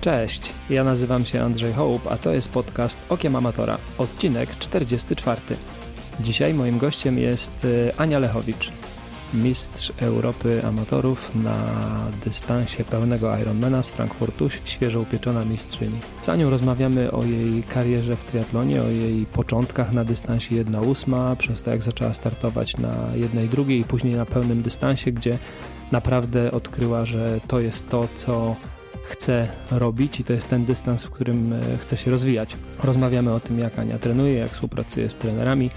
Cześć, ja nazywam się Andrzej Hołb, a to jest podcast Okiem Amatora, odcinek 44. Dzisiaj moim gościem jest e, Ania Lechowicz, mistrz Europy amatorów na dystansie pełnego Ironmana z Frankfurtu, świeżo upieczona mistrzyni. Z Anią rozmawiamy o jej karierze w triatlonie, o jej początkach na dystansie 1,8, przez to jak zaczęła startować na jednej drugiej i później na pełnym dystansie, gdzie naprawdę odkryła, że to jest to, co chce robić i to jest ten dystans, w którym e, chce się rozwijać. Rozmawiamy o tym, jak Ania trenuje, jak współpracuje z trenerami,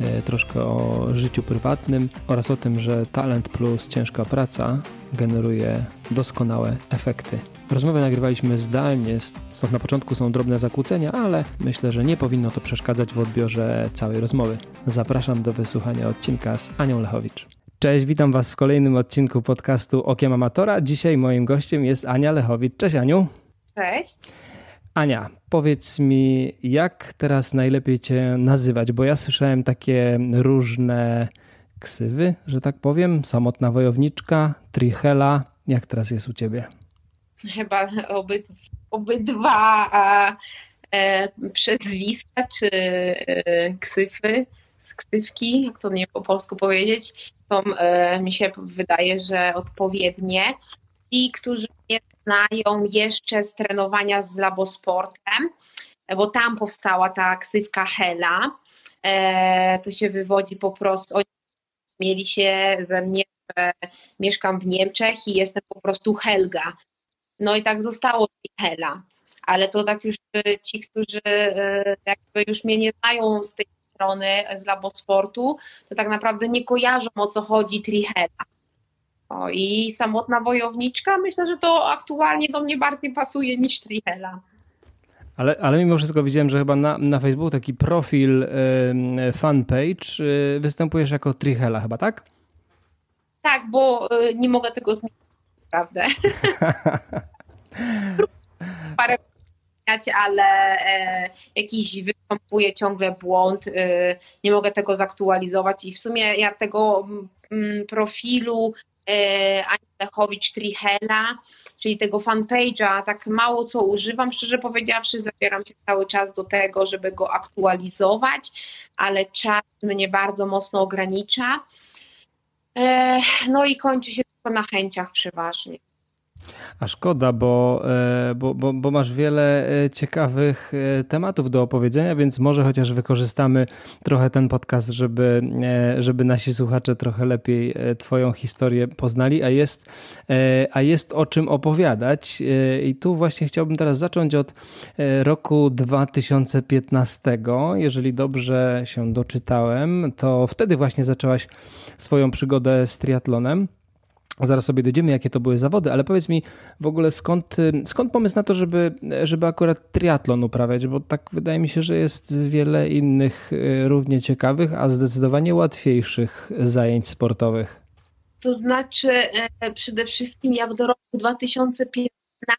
e, troszkę o życiu prywatnym oraz o tym, że talent plus ciężka praca generuje doskonałe efekty. Rozmowę nagrywaliśmy zdalnie, stąd na początku są drobne zakłócenia, ale myślę, że nie powinno to przeszkadzać w odbiorze całej rozmowy. Zapraszam do wysłuchania odcinka z Anią Lechowicz. Cześć, witam Was w kolejnym odcinku podcastu Okiem Amatora. Dzisiaj moim gościem jest Ania Lechowicz. Cześć Aniu. Cześć. Ania, powiedz mi, jak teraz najlepiej Cię nazywać? Bo ja słyszałem takie różne ksywy, że tak powiem. Samotna wojowniczka, trichela. Jak teraz jest u Ciebie? Chyba obyd, obydwa a, e, przezwiska czy e, ksyfy ksywki, jak to nie po polsku powiedzieć, są, e, mi się wydaje, że odpowiednie. Ci, którzy nie znają jeszcze z trenowania z labosportem, bo tam powstała ta ksywka Hela, e, to się wywodzi po prostu, oni mieli się ze mnie, że mieszkam w Niemczech i jestem po prostu Helga. No i tak zostało Hela. Ale to tak już ci, którzy e, jakby już mnie nie znają z tej strony z Labosportu, to tak naprawdę nie kojarzą o co chodzi Trihela. O, I samotna wojowniczka, myślę, że to aktualnie do mnie bardziej pasuje niż Trihela. Ale, ale mimo wszystko widziałem, że chyba na, na Facebooku taki profil, y, fanpage, y, występujesz jako Trihela chyba, tak? Tak, bo y, nie mogę tego zmienić, prawda? Parę ale e, jakiś występuje ciągle błąd, e, nie mogę tego zaktualizować i w sumie ja tego mm, profilu e, Ani Lechowicz Trihela, czyli tego fanpage'a, tak mało co używam, szczerze powiedziawszy, zabieram się cały czas do tego, żeby go aktualizować, ale czas mnie bardzo mocno ogranicza. E, no i kończy się tylko na chęciach przeważnie. A szkoda, bo, e, bo, bo, bo, masz wiele e, ciekawych e, tematów do opowiedzenia, więc może chociaż wykorzystamy trochę ten podcast, żeby, żeby nasi słuchacze trochę lepiej Twoją historię poznali, a jest, a jest o czym opowiadać. I tu właśnie chciałbym teraz zacząć od roku 2015. Jeżeli dobrze się doczytałem, to wtedy właśnie zaczęłaś swoją przygodę z triatlonem. Zaraz sobie dojdziemy, jakie to były zawody, ale powiedz mi w ogóle skąd, skąd pomysł na to, żeby, żeby akurat triatlon uprawiać, bo tak wydaje mi się, że jest wiele innych y, równie ciekawych, a zdecydowanie łatwiejszych zajęć sportowych. To znaczy e, przede wszystkim ja do roku 2015, na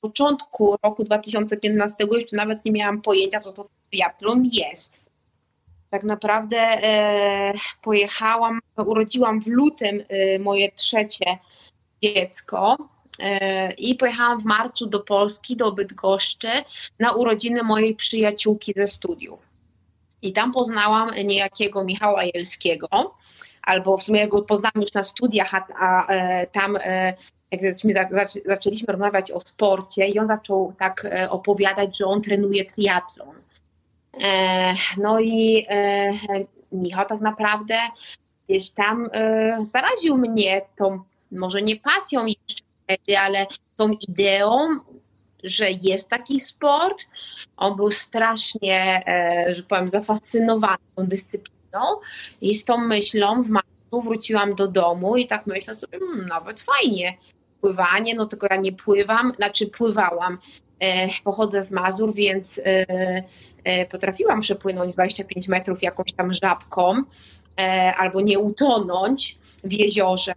początku roku 2015 jeszcze nawet nie miałam pojęcia, co to triatlon jest tak naprawdę e, pojechałam, urodziłam w lutym e, moje trzecie dziecko e, i pojechałam w marcu do Polski, do Bydgoszczy na urodziny mojej przyjaciółki ze studiów. I tam poznałam niejakiego Michała Jelskiego, albo w sumie go poznałam już na studiach, a, a tam jak zaczęliśmy rozmawiać o sporcie i on zaczął tak opowiadać, że on trenuje triatlon E, no i e, Michał tak naprawdę gdzieś tam e, zaraził mnie tą, może nie pasją jeszcze wtedy, ale tą ideą, że jest taki sport. On był strasznie, że powiem, zafascynowany tą dyscypliną i z tą myślą w marcu wróciłam do domu i tak myślę sobie, hmm, nawet fajnie, pływanie, no tylko ja nie pływam, znaczy pływałam, pochodzę z Mazur, więc E, potrafiłam przepłynąć 25 metrów jakąś tam żabką e, albo nie utonąć w jeziorze,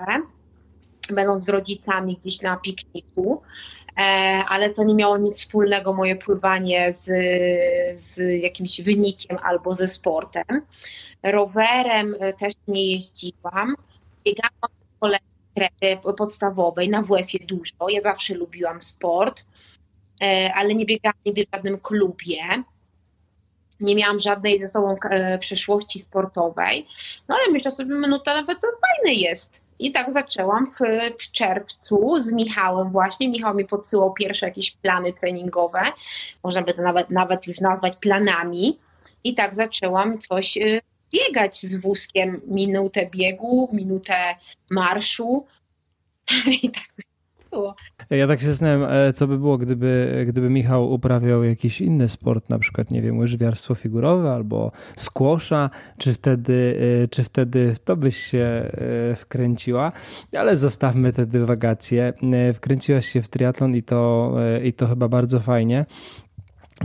będąc z rodzicami gdzieś na pikniku, e, ale to nie miało nic wspólnego moje pływanie z, z jakimś wynikiem albo ze sportem. Rowerem też nie jeździłam. Biegałam z kolegą podstawowej, na WF-ie dużo. Ja zawsze lubiłam sport, ale nie biegałam nigdy w żadnym klubie nie miałam żadnej ze sobą przeszłości sportowej, no ale myślę sobie, no to nawet to fajne jest. I tak zaczęłam w, w, czerwcu z Michałem właśnie. Michał mi podsyłał pierwsze jakieś plany treningowe, można by to nawet, nawet już nazwać planami. I tak zaczęłam coś y, biegać z wózkiem, minutę biegu, minutę marszu. I tak było. Ja tak się zastanawiam, e, co by było, gdyby, gdyby Michał uprawiał jakiś inny sport, na przykład, nie wiem, łyżwiarstwo figurowe albo skłosza, czy wtedy, e, czy wtedy to byś się e, wkręciła, ale zostawmy te dywagacje. Wkręciłaś się w triatlon i to, i to chyba bardzo fajnie.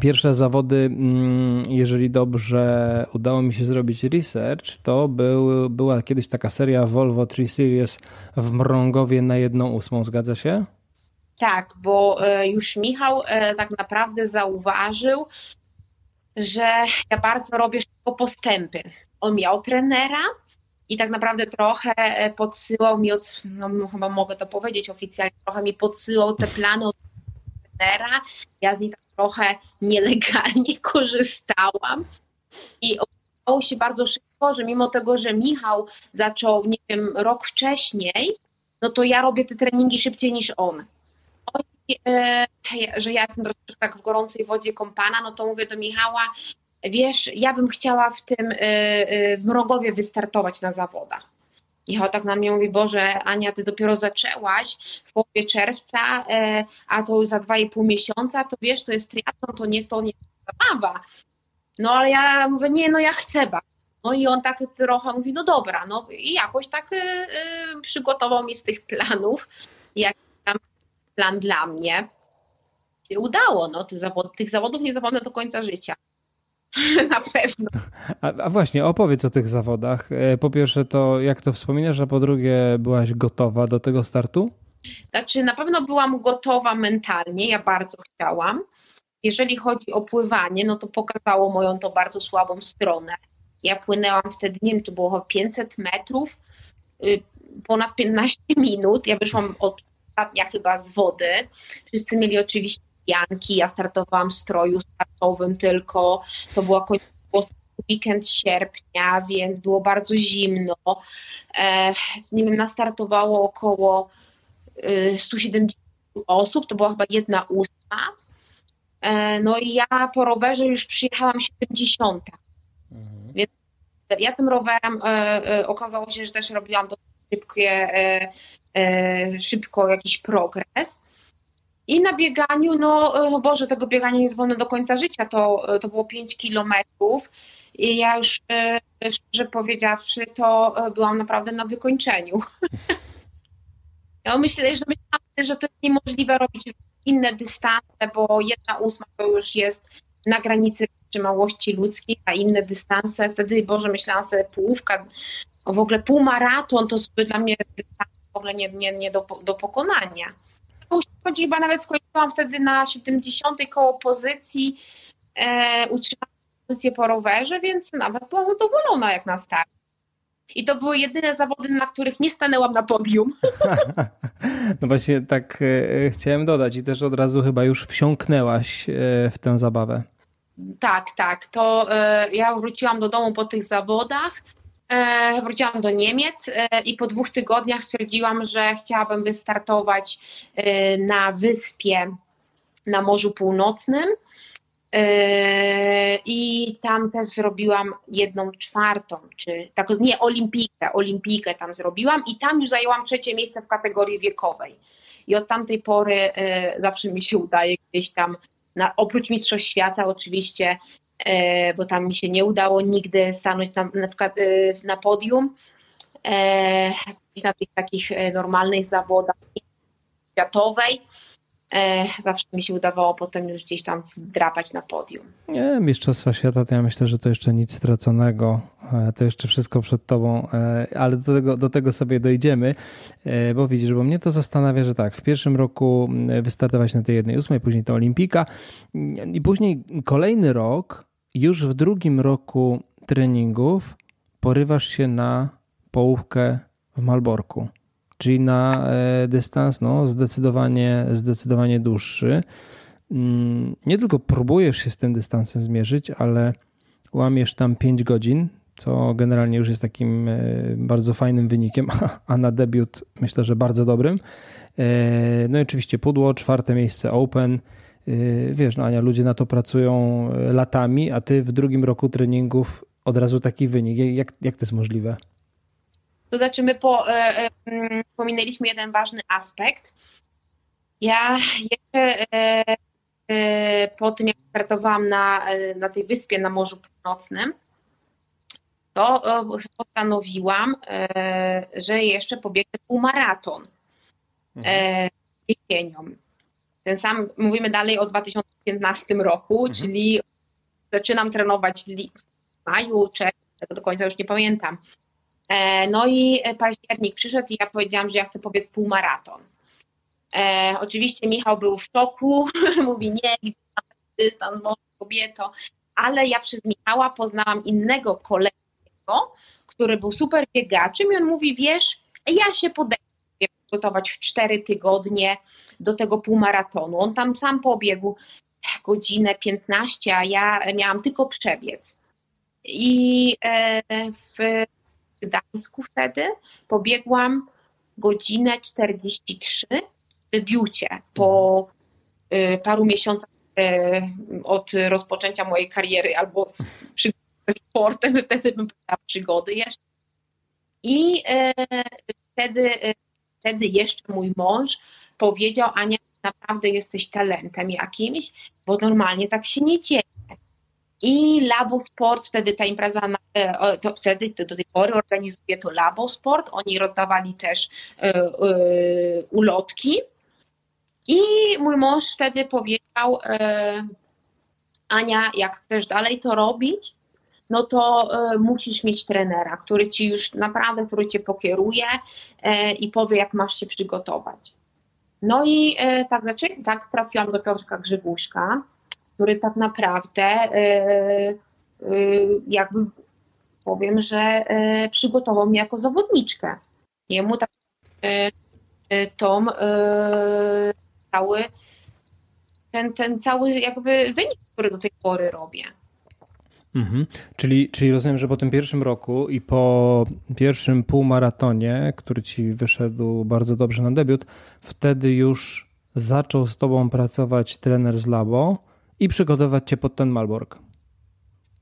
Pierwsze zawody, mm, jeżeli dobrze udało mi się zrobić research, to był, była kiedyś taka seria Volvo 3 Series w Mrągowie na jedną ósmą, zgadza się? Tak, bo e, już Michał e, tak naprawdę zauważył, że ja bardzo robię szybko postępy. On miał trenera i tak naprawdę trochę e, podsyłał mi od, no chyba mogę to powiedzieć oficjalnie, trochę mi podsyłał te plany od trenera. Ja z nich tak trochę nielegalnie korzystałam i okazało się bardzo szybko, że mimo tego, że Michał zaczął, nie wiem, rok wcześniej, no to ja robię te treningi szybciej niż on. E, że ja jestem troszeczkę tak w gorącej wodzie kąpana, no to mówię do Michała, wiesz, ja bym chciała w tym e, e, w Mrogowie wystartować na zawodach. Michał tak na mnie mówi, Boże, Ania, ty dopiero zaczęłaś w połowie czerwca, a to już za dwa i pół miesiąca, to wiesz, to jest triatlon, to nie jest to nie zabawa. No ale ja mówię, nie, no ja chcę bardzo. No i on tak trochę mówi, no dobra, no i jakoś tak przygotował mi z tych planów, jak plan dla mnie. Się udało, no tych, zawod, tych zawodów nie zapomnę do końca życia. Na pewno. A, a, właśnie, opowiedz o tych zawodach. E, po pierwsze, to jak to wspominasz, a po drugie, byłaś gotowa do tego startu? Znaczy, na pewno byłam gotowa mentalnie, ja bardzo chciałam. Jeżeli chodzi o pływanie, no to pokazało moją to bardzo słabą stronę. Ja płynęłam wtedy, nie wiem, to było 500 metrów, y, ponad 15 minut. Ja wyszłam od ostatnia chyba z wody. Wszyscy mieli oczywiście pianki, ja startowałam w stroju startowym tylko. To była końcówka weekend sierpnia, więc było bardzo zimno. E, nie wiem, nastartowało około 170 y, osób, to była chyba jedna ósma. E, no i ja po rowerze już przyjechałam 70. Mhm. Więc ja tym rowerem e, okazało się, że też robiłam dosyć szybkie E, szybko jakiś progres. I na bieganiu, no e, Boże, tego biegania nie wolno do końca życia, to, e, to było 5 kilometrów i ja już, szczerze powiedziawszy, to byłam naprawdę na wykończeniu. Ja myślę, że myślałam, że to jest niemożliwe robić inne dystanse, bo jedna ósma to już jest na granicy wytrzymałości ludzkiej, a inne dystanse, wtedy, Boże, myślałam sobie połówka, w ogóle półmaraton to sobie dla mnie dystans w ogóle nie, nie, nie do, do pokonania. Chodzi chyba nawet skończyłam wtedy na 70 koło pozycji, e, utrzymałam pozycję po rowerze, więc nawet byłam zadowolona jak na start. I to były jedyne zawody, na których nie stanęłam na podium. No właśnie tak e, chciałem dodać i też od razu chyba już wsiąknęłaś e, w tę zabawę. Tak, tak. To e, ja wróciłam do domu po tych zawodach wróciłam do Niemiec e, i po dwóch tygodniach stwierdziłam, że chciałabym wystartować e, na wyspie na Morzu Północnym. I tam też zrobiłam jedną czwartą, czy tak, nie, olimpijkę, olimpijkę tam zrobiłam i tam już zajęłam trzecie miejsce w kategorii wiekowej. I od tamtej pory zawsze mi się udaje gdzieś tam, na, oprócz Mistrzostw Świata oczywiście, E, bo tam mi się nie udało nigdy stanąć na, na, przykład, e, na podium e, na tych takich normalnych zawodach światowej. Zawsze mi się udawało potem już gdzieś tam drapać na podium. Nie, Mistrzostwa Świata to ja myślę, że to jeszcze nic straconego. To jeszcze wszystko przed tobą, ale do tego, do tego sobie dojdziemy, bo widzisz, bo mnie to zastanawia, że tak, w pierwszym roku wystartować na tej jednej ósmej, później to olimpika i później kolejny rok już w drugim roku treningów porywasz się na połówkę w Malborku. czyli na dystans no, zdecydowanie, zdecydowanie dłuższy. Mm, nie tylko próbujesz się z tym dystansem zmierzyć, ale łamiesz tam 5 godzin, co generalnie już jest takim e, bardzo fajnym wynikiem, a na debiut myślę, że bardzo dobrym. E, no i oczywiście pudło, czwarte miejsce Open. E, wiesz, no Ania, ludzie na to pracują latami, a ty w drugim roku treningów od razu taki wynik. Jak, jak to jest możliwe? To znaczy, my po, e, e, pominęliśmy jeden ważny aspekt. Ja jeszcze e, po tym, jak startowałam na, na tej wyspie na Morzu Północnym, to postanowiłam, że jeszcze pobiegnę półmaraton mhm. jesienią. Ten sam, mówimy dalej o 2015 roku, mhm. czyli zaczynam trenować w maju, czerwcu, tego do końca już nie pamiętam. No i październik przyszedł i ja powiedziałam, że ja chcę pobiec półmaraton. E, oczywiście Michał był w szoku, mówi nie, dystans, może kobieto, ale ja przez Michała poznałam innego kolegę, który był super biegaczem i on mówi, wiesz, ja się podejdę przygotować w cztery tygodnie do tego półmaratonu. On tam sam pobiegł godzinę 15, a ja miałam tylko przebiec. I e, w Gdańsku wtedy pobiegłam godzinę 43 debiucie po y, paru miesiącach y, od rozpoczęcia mojej kariery albo z, sportem, wtedy bym powiedziała przygody jeszcze. I wtedy, wtedy jeszcze mój mąż powiedział, Ania, naprawdę jesteś talentem jakimś, bo normalnie tak się nie dzieje. I Labo Sport, wtedy ta impreza, to wtedy do tej pory organizuje to Labo Sport. Oni rozdawali też ulotki i mój mąż wtedy powiedział, e, Ania, jak chcesz dalej to robić, no to e, musisz mieć trenera, który ci już naprawdę, który cię pokieruje e, i powie, jak masz się przygotować. No i tak, zaczę, tak trafiłam do Piotrka Grzybuszka, który tak naprawdę jakby powiem, że przygotował mnie jako zawodniczkę. Jemu tak tą cały ten, ten cały jakby wynik, który do tej pory robię. Mhm. Czyli, czyli rozumiem, że po tym pierwszym roku i po pierwszym półmaratonie, który ci wyszedł bardzo dobrze na debiut, wtedy już zaczął z tobą pracować trener z Labo i przygotować cię pod ten Malbork.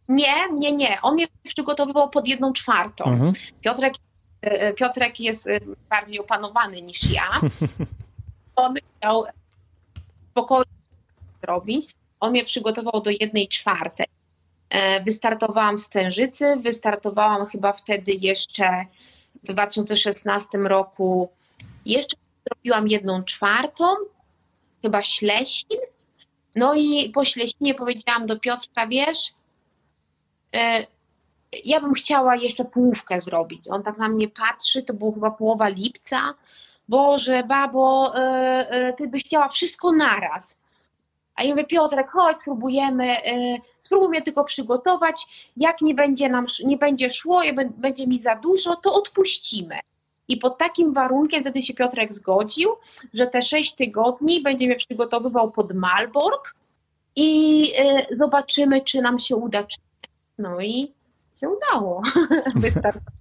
Nie, nie, nie. On mnie przygotowywał pod jedną czwartą. Mhm. Piotrek, e, Piotrek jest e, bardziej opanowany niż ja. On chciał spokojnie zrobić. On mnie przygotował do jednej czwartej. E, wystartowałam z Tężycy, wystartowałam chyba wtedy jeszcze w 2016 roku, jeszcze zrobiłam jedną czwartą, chyba Ślesin. No i po Ślesinie powiedziałam do Piotrka, wiesz, e, ja bym chciała jeszcze połówkę zrobić. On tak na mnie patrzy, to było chyba połowa lipca. Boże, babo, e, ty byś chciała wszystko naraz. A ja mówię, Piotrek, chodź, spróbujemy, e, spróbuj mnie tylko przygotować, jak nie będzie nam, nie będzie szło, będzie mi za dużo, to odpuścimy. I pod takim warunkiem wtedy się Piotrek zgodził, że te sześć tygodni będzie mnie przygotowywał pod Malbork i zobaczymy, czy nam się uda. No i się udało wystartować.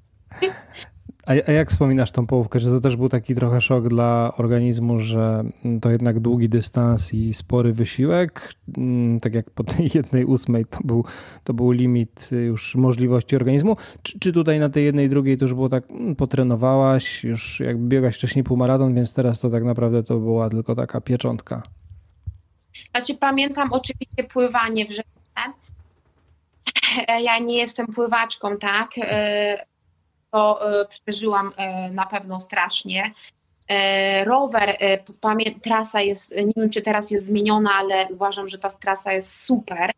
A, a jak wspominasz tą połówkę? Że to też był taki trochę szok dla organizmu, że to jednak długi dystans i spory wysiłek. Mm, tak jak po tej jednej ósmej to był, to był limit już możliwości organizmu. Czy, czy tutaj na tej jednej drugiej to już było tak, mm, potrenowałaś, już jakby biegać wcześniej półmaraton, więc teraz to tak naprawdę to była tylko taka pieczątka. Znaczy pamiętam oczywiście pływanie w rzece. Ja nie jestem pływaczką, tak? To e, przeżyłam e, na pewno strasznie. E, rower, trasa jest, nie wiem czy teraz jest zmieniona, ale uważam, że ta trasa jest super.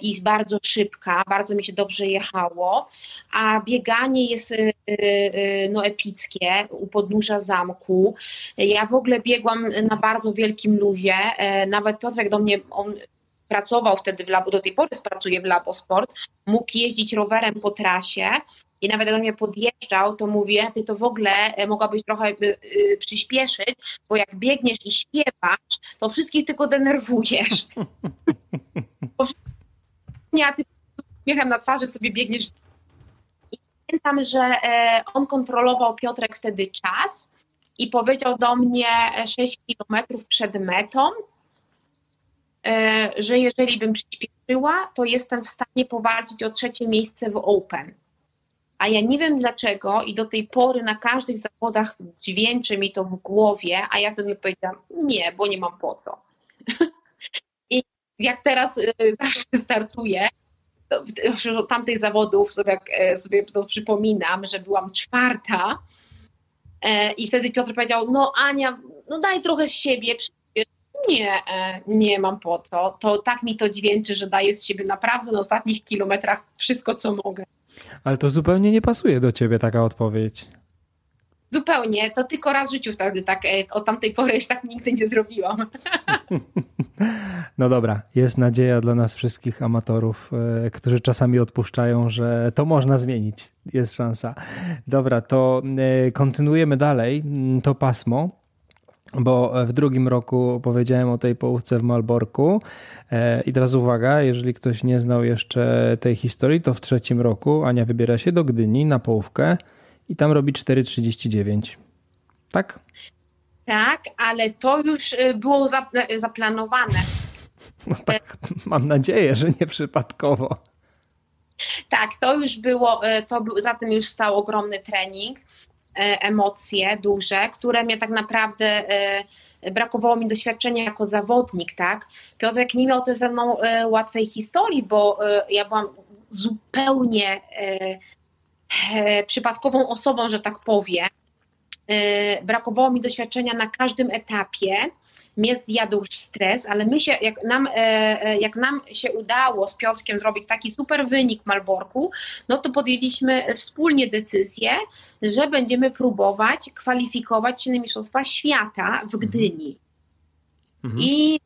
I bardzo szybka, bardzo mi się dobrze jechało, a bieganie jest no, epickie u podnóża zamku. Ja w ogóle biegłam na bardzo wielkim luzie, nawet Piotrek do mnie, on pracował wtedy w labo, do tej pory pracuje w Labosport, mógł jeździć rowerem po trasie i nawet jak do mnie podjeżdżał, to mówię, ty to w ogóle e, mogłabyś trochę y, y, przyspieszyć, bo jak biegniesz i śpiewasz, to wszystkich tylko denerwujesz. Nie, a ty uśmiechem na twarzy sobie biegniesz. I pamiętam, że e, on kontrolował Piotrek wtedy czas i powiedział do mnie 6 kilometrów przed metą, e, że jeżeli bym przyspieszyła, to jestem w stanie powalczyć o trzecie miejsce w Open. A ja nie wiem dlaczego i do tej pory na każdych zawodach dźwięczy mi to w głowie, a ja wtedy powiedziałam, nie, bo nie mam po co. I jak teraz y, zawsze startuję, to tamtych zawodów sobie, e, sobie to przypominam, że byłam czwarta e, i wtedy Piotr powiedział, no Ania, no daj trochę z siebie, nie, e, nie mam po co. To tak mi to dźwięczy, że daję z siebie naprawdę na ostatnich kilometrach wszystko, co mogę. Ale to zupełnie nie pasuje do ciebie taka odpowiedź. Zupełnie, to tylko raz w życiu wtedy tak, e, od tamtej pory już tak nigdy nie zrobiłam. No dobra, jest nadzieja dla nas wszystkich amatorów, e, którzy czasami odpuszczają, że to można zmienić. Jest szansa. Dobra, to e, kontynuujemy dalej to pasmo bo w drugim roku powiedziałem o tej połówce w Malborku. E, I teraz uwaga, jeżeli ktoś nie znał jeszcze tej historii, to w trzecim roku Ania wybiera się do Gdyni na połówkę i tam robi 4,39. Tak? Tak, ale to już y, było zaplanowane. No tak, mam nadzieję, że nie przypadkowo. Tak, to już było, to za tym już stał ogromny trening. E, emocje duże, które mnie tak naprawdę e, brakowało mi doświadczenia jako zawodnik, tak? Piotrek nie miał też ze mną e, łatwej historii, bo ja byłam zupełnie przypadkową osobą, że tak powiem. Brakowało mi doświadczenia na każdym etapie mnie zjadł stres, ale my się, jak nam, e, e, jak nam się udało z Piotrkiem zrobić taki super wynik Malborku, no to podjęliśmy wspólnie decyzję, że będziemy próbować kwalifikować się na Mistrzostwa Świata w mhm. Gdyni. Mhm. I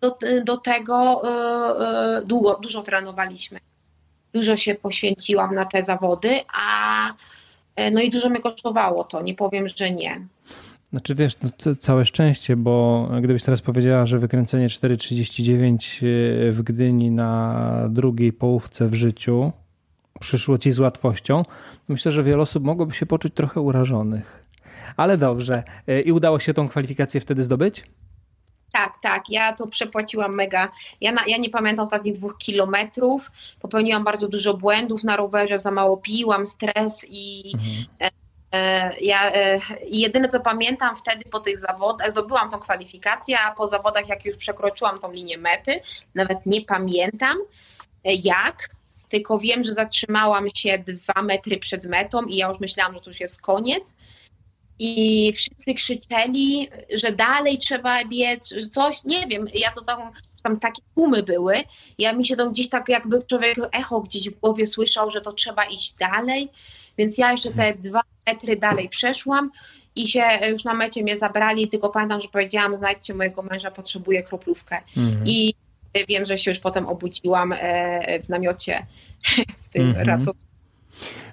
do, do tego e, długo, dużo trenowaliśmy. Dużo się poświęciłam na te zawody, a no i dużo mnie kosztowało to, nie powiem, że nie. Znaczy wiesz, no, całe szczęście, bo gdybyś teraz powiedziała, że wykręcenie 4,39 e, w Gdyni na drugiej połówce w życiu przyszło ci z łatwością, myślę, że wiele osób mogłoby się poczuć trochę urażonych. Ale dobrze. E, I udało się tą kwalifikację wtedy zdobyć? Tak, tak, ja to przepłaciłam mega. Ja, na, ja nie pamiętam ostatnich dwóch kilometrów. Popełniłam bardzo dużo błędów na rowerze, za mało piłam, stres i mhm. E, ja e, jedyne co pamiętam wtedy po tych zawodach, zdobyłam tą kwalifikację, a po zawodach jak już przekroczyłam tą linię mety, nawet nie pamiętam e, jak, tylko wiem, że zatrzymałam się dwa metry przed metą i ja już myślałam, że to już jest koniec. I wszyscy krzyczeli, że dalej trzeba biec, że coś, nie wiem, ja to tam, tam takie tłumy były. Ja mi się to gdzieś tak jakby człowiek echo gdzieś w głowie słyszał, że to trzeba iść dalej. Więc ja jeszcze te dwa metry dalej przeszłam i się już na mecie mnie zabrali, tylko pamiętam, że powiedziałam, znajdźcie mojego męża, potrzebuję kroplówkę. Mhm. I wiem, że się już potem obudziłam e, w namiocie z tym mhm. ratunkiem.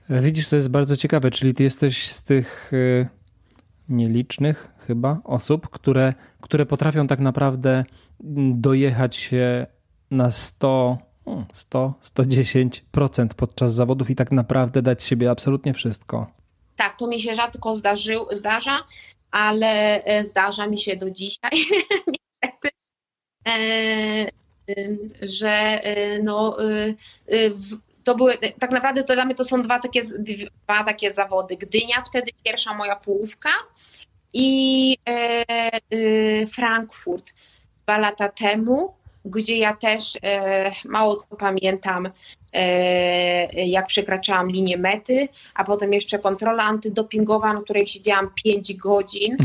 Widzisz, to jest bardzo ciekawe, czyli ty jesteś z tych e, nielicznych chyba osób, które, które potrafią tak naprawdę dojechać się na 100 100, 110% podczas zawodów i tak naprawdę dać siebie absolutnie wszystko. Tak, to mi się rzadko zdarzył, zdarza, ale e, zdarza mi się do dzisiaj, niestety, e, że e, no, to były, tak naprawdę to dla mnie to są dwa takie, dwa takie zawody. Gdynia, wtedy pierwsza moja połówka i Frankfurt dwa lata temu gdzie ja też e, mało co pamiętam, e, jak przekraczałam linię mety, a potem jeszcze kontrola antydopingowa, na której siedziałam 5 godzin.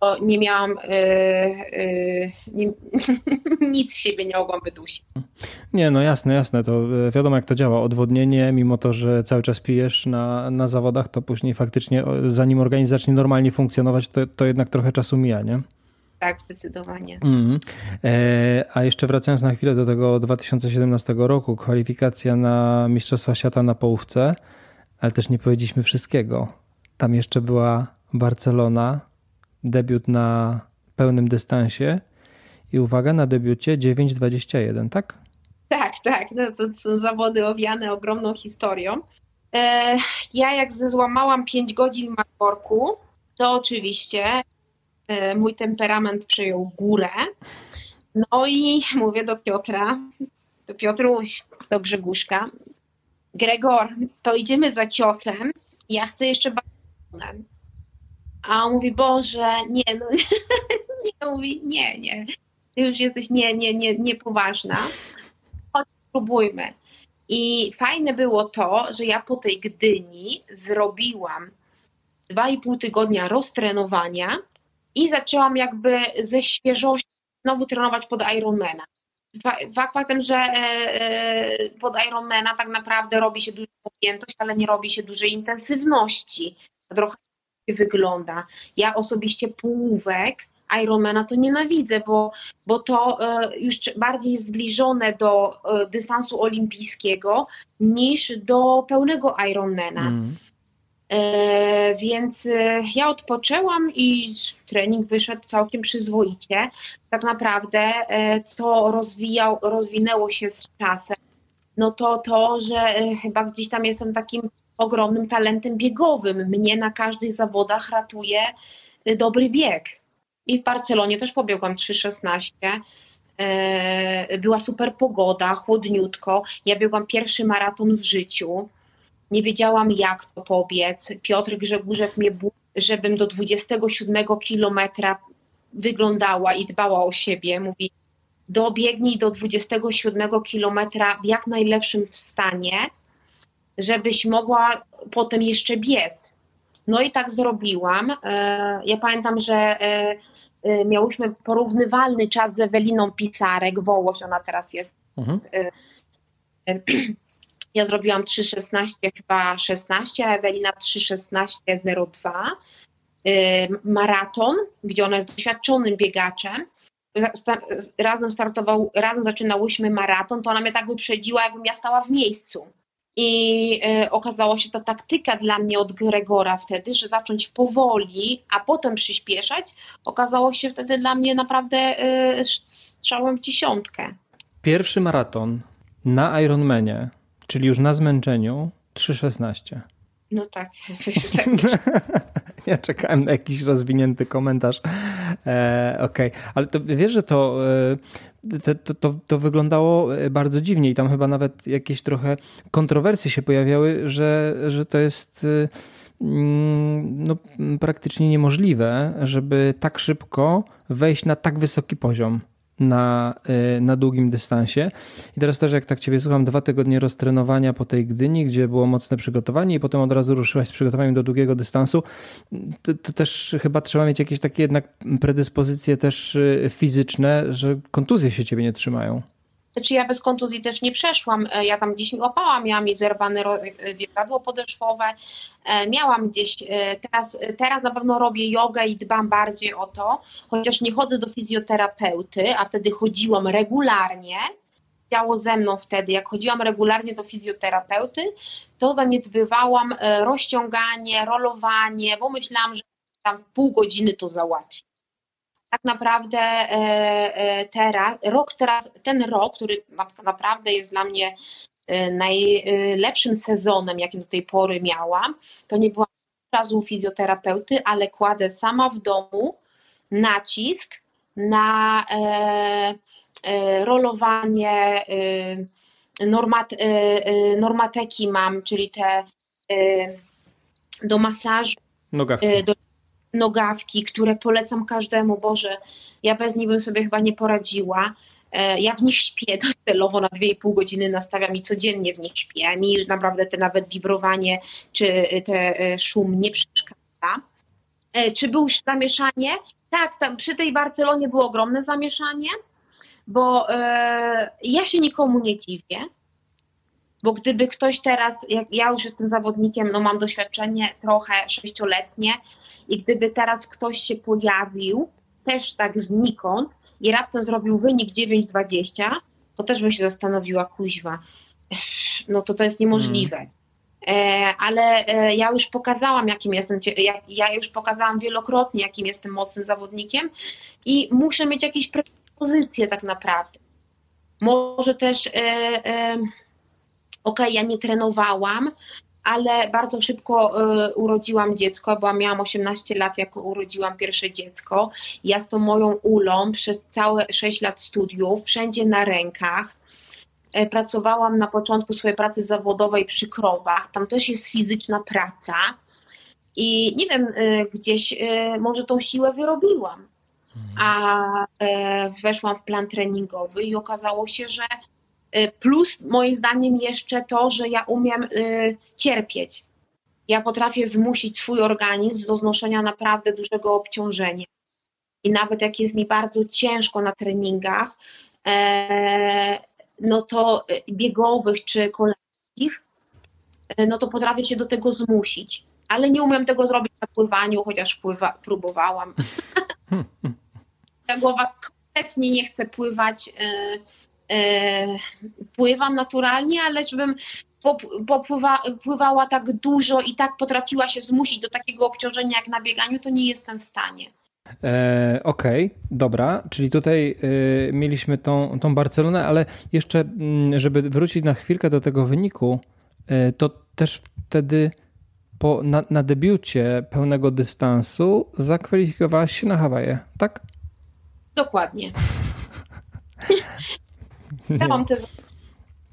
Bo nie miałam, e, nie, nic siebie nie mogłam wydusić. Nie, no jasne, jasne, to wiadomo jak to działa. Odwodnienie, mimo to, że cały czas pijesz na, na zawodach, to później faktycznie zanim organizm zacznie normalnie funkcjonować, to, to jednak trochę czasu mija, nie? Tak, zdecydowanie. Mm. E, a jeszcze wracając na chwilę do tego 2017 roku, kwalifikacja na Mistrzostwa Świata na połówce, ale też nie powiedzieliśmy wszystkiego. Tam jeszcze była Barcelona, debiut na pełnym dystansie i uwaga, na debiucie 9.21, tak? Tak, tak. No, to są zawody owiane ogromną historią. E, ja jak złamałam 5 godzin w Markorku, to oczywiście mój temperament przejął górę. No i mówię do Piotra, do Piotruś, do Grzeguszka, Gregor, to idziemy za ciosem, ja chcę jeszcze balkonem. A on mówi, Boże, nie, no nie, mówi, nie, nie, ty już jesteś nie, nie, nie, niepoważna, chodź spróbujmy. I fajne było to, że ja po tej Gdyni zrobiłam dwa i pół tygodnia roztrenowania i zaczęłam jakby ze świeżości znowu trenować pod Ironmana. Faktem, że e, e, pod Ironmana tak naprawdę robi się duża objętość, ale nie robi się dużej intensywności. Trochę wygląda. Ja osobiście półówek Ironmana to nienawidzę, bo, bo to e, już bardziej zbliżone do dystansu olimpijskiego niż do pełnego Ironmana. Mm. E, więc e, ja odpoczęłam i trening wyszedł całkiem przyzwoicie. Tak naprawdę, e, co rozwijał, rozwinęło się z czasem, no to to, że chyba gdzieś tam jestem takim ogromnym talentem biegowym. Mnie na każdych zawodach ratuje dobry bieg. I w Barcelonie też pobiegłam 3,16. Była super pogoda, chłodniutko. Ja biegłam pierwszy maraton w życiu nie wiedziałam jak to pobiec. Piotr Grzegórzek mnie żebym do 27 kilometra wyglądała i dbała o siebie. Mówi, dobiegnij do 27 kilometra w jak najlepszym stanie, żebyś mogła potem jeszcze biec. No i tak zrobiłam. E, ja pamiętam, że e, e, miałyśmy porównywalny czas z Eweliną Pisarek, Wołoś, ona teraz jest mhm. Ja zrobiłam 3,16, chyba 16, a Ewelina 3,16,02. Maraton, gdzie ona jest doświadczonym biegaczem. Razem startował, razem zaczynałyśmy maraton, to ona mnie tak wyprzedziła, jakbym ja stała w miejscu. I y, okazało się ta taktyka dla mnie od Gregora wtedy, że zacząć powoli, a potem przyspieszać, okazało się wtedy dla mnie naprawdę y, strzałem w dziesiątkę. Pierwszy maraton na Ironmanie Czyli już na zmęczeniu 3,16. No tak. ja czekałem na jakiś rozwinięty komentarz. E, Okej, okay. ale to wiesz, że to, e, to, to, to, wyglądało e, bardzo dziwnie i tam chyba nawet jakieś trochę kontrowersje się pojawiały, że, że to jest e, mm, no, praktycznie niemożliwe, żeby tak szybko wejść na tak wysoki poziom na, y, na długim dystansie. I teraz też jak tak Ciebie słucham, dwa tygodnie roztrenowania po tej Gdyni, gdzie było mocne przygotowanie i potem od razu ruszyłaś z przygotowaniem do długiego dystansu, to, to też chyba trzeba mieć jakieś takie jednak predyspozycje też y, fizyczne, że kontuzje się Ciebie nie trzymają. Znaczy ja bez kontuzji też nie przeszłam. E, ja tam gdzieś mi łapałam, miałam mi zerwane e, więzadło podeszwowe, e, miałam gdzieś, teraz, teraz na pewno robię jogę i dbam bardziej o to, chociaż nie chodzę do fizjoterapeuty, a wtedy chodziłam regularnie, działo ze mną wtedy, jak chodziłam regularnie do fizjoterapeuty, to zaniedbywałam rozciąganie, rolowanie, bo myślałam, że tam w pół godziny to załatwi tak naprawdę e, e, teraz, rok teraz, ten rok, który naprawdę jest dla mnie e, najlepszym sezonem, jakim do tej pory miałam, to nie byłam razu u fizjoterapeuty, ale kładę sama w domu nacisk na rolowanie normat, normateki mam, czyli te do masażu, Nogawki. do nogawki, które polecam każdemu, Boże, ja bez nich bym sobie chyba nie poradziła. E, ja w nich śpię docelowo na 2,5 godziny nastawiam i codziennie w nich śpię. Mi naprawdę te nawet wibrowanie czy te e, szum nie przeszkadza. E, czy było zamieszanie? Tak, tam przy tej Barcelonie było ogromne zamieszanie, bo e, ja się nikomu nie dziwię. Bo gdyby ktoś teraz, jak ja już jestem zawodnikiem, no mam doświadczenie trochę sześcioletnie, i gdyby teraz ktoś się pojawił też tak znikąd i raptem zrobił wynik 9,20, to też bym się zastanowiła, kuźwa, no to to jest niemożliwe. Hmm. Ale e, ja już pokazałam, jakim jestem, ja już pokazałam wielokrotnie, jakim jestem mocnym zawodnikiem i muszę mieć jakieś propozycje tak naprawdę. Może też, e, e, okej, okay, ja nie trenowałam, ale bardzo szybko y, urodziłam dziecko, bo miałam 18 lat, jak urodziłam pierwsze dziecko. Ja z tą moją ulą przez całe 6 lat studiów, wszędzie na rękach. Y, pracowałam na początku swojej pracy zawodowej przy krowach. Tam też jest fizyczna praca. I nie wiem, y, gdzieś może tą siłę wyrobiłam. Mhm. A weszłam w plan treningowy i okazało się, że Y, plus moim zdaniem jeszcze to, że ja umiem y, cierpieć. Ja potrafię zmusić swój organizm do znoszenia naprawdę dużego obciążenia. I nawet jak jest mi bardzo ciężko na treningach, e, no to y, biegowych czy kolejnych, no to potrafię się do tego zmusić. Ale nie umiem tego zrobić na pływaniu, chociaż pływa, próbowałam. Głowa kompletnie nie chce pływać E, pływam naturalnie, ale żebym popływa, pływała tak dużo i tak potrafiła się zmusić do takiego obciążenia jak na bieganiu, to nie jestem w stanie. E, Okej, okay, dobra, czyli tutaj e, mieliśmy tą, tą Barcelonę, ale jeszcze, mm, żeby wrócić na chwilkę do tego wyniku, e, to też wtedy po, na, na debiucie pełnego dystansu zakwalifikowałaś się na Hawaje, tak? Dokładnie. Byłam, te,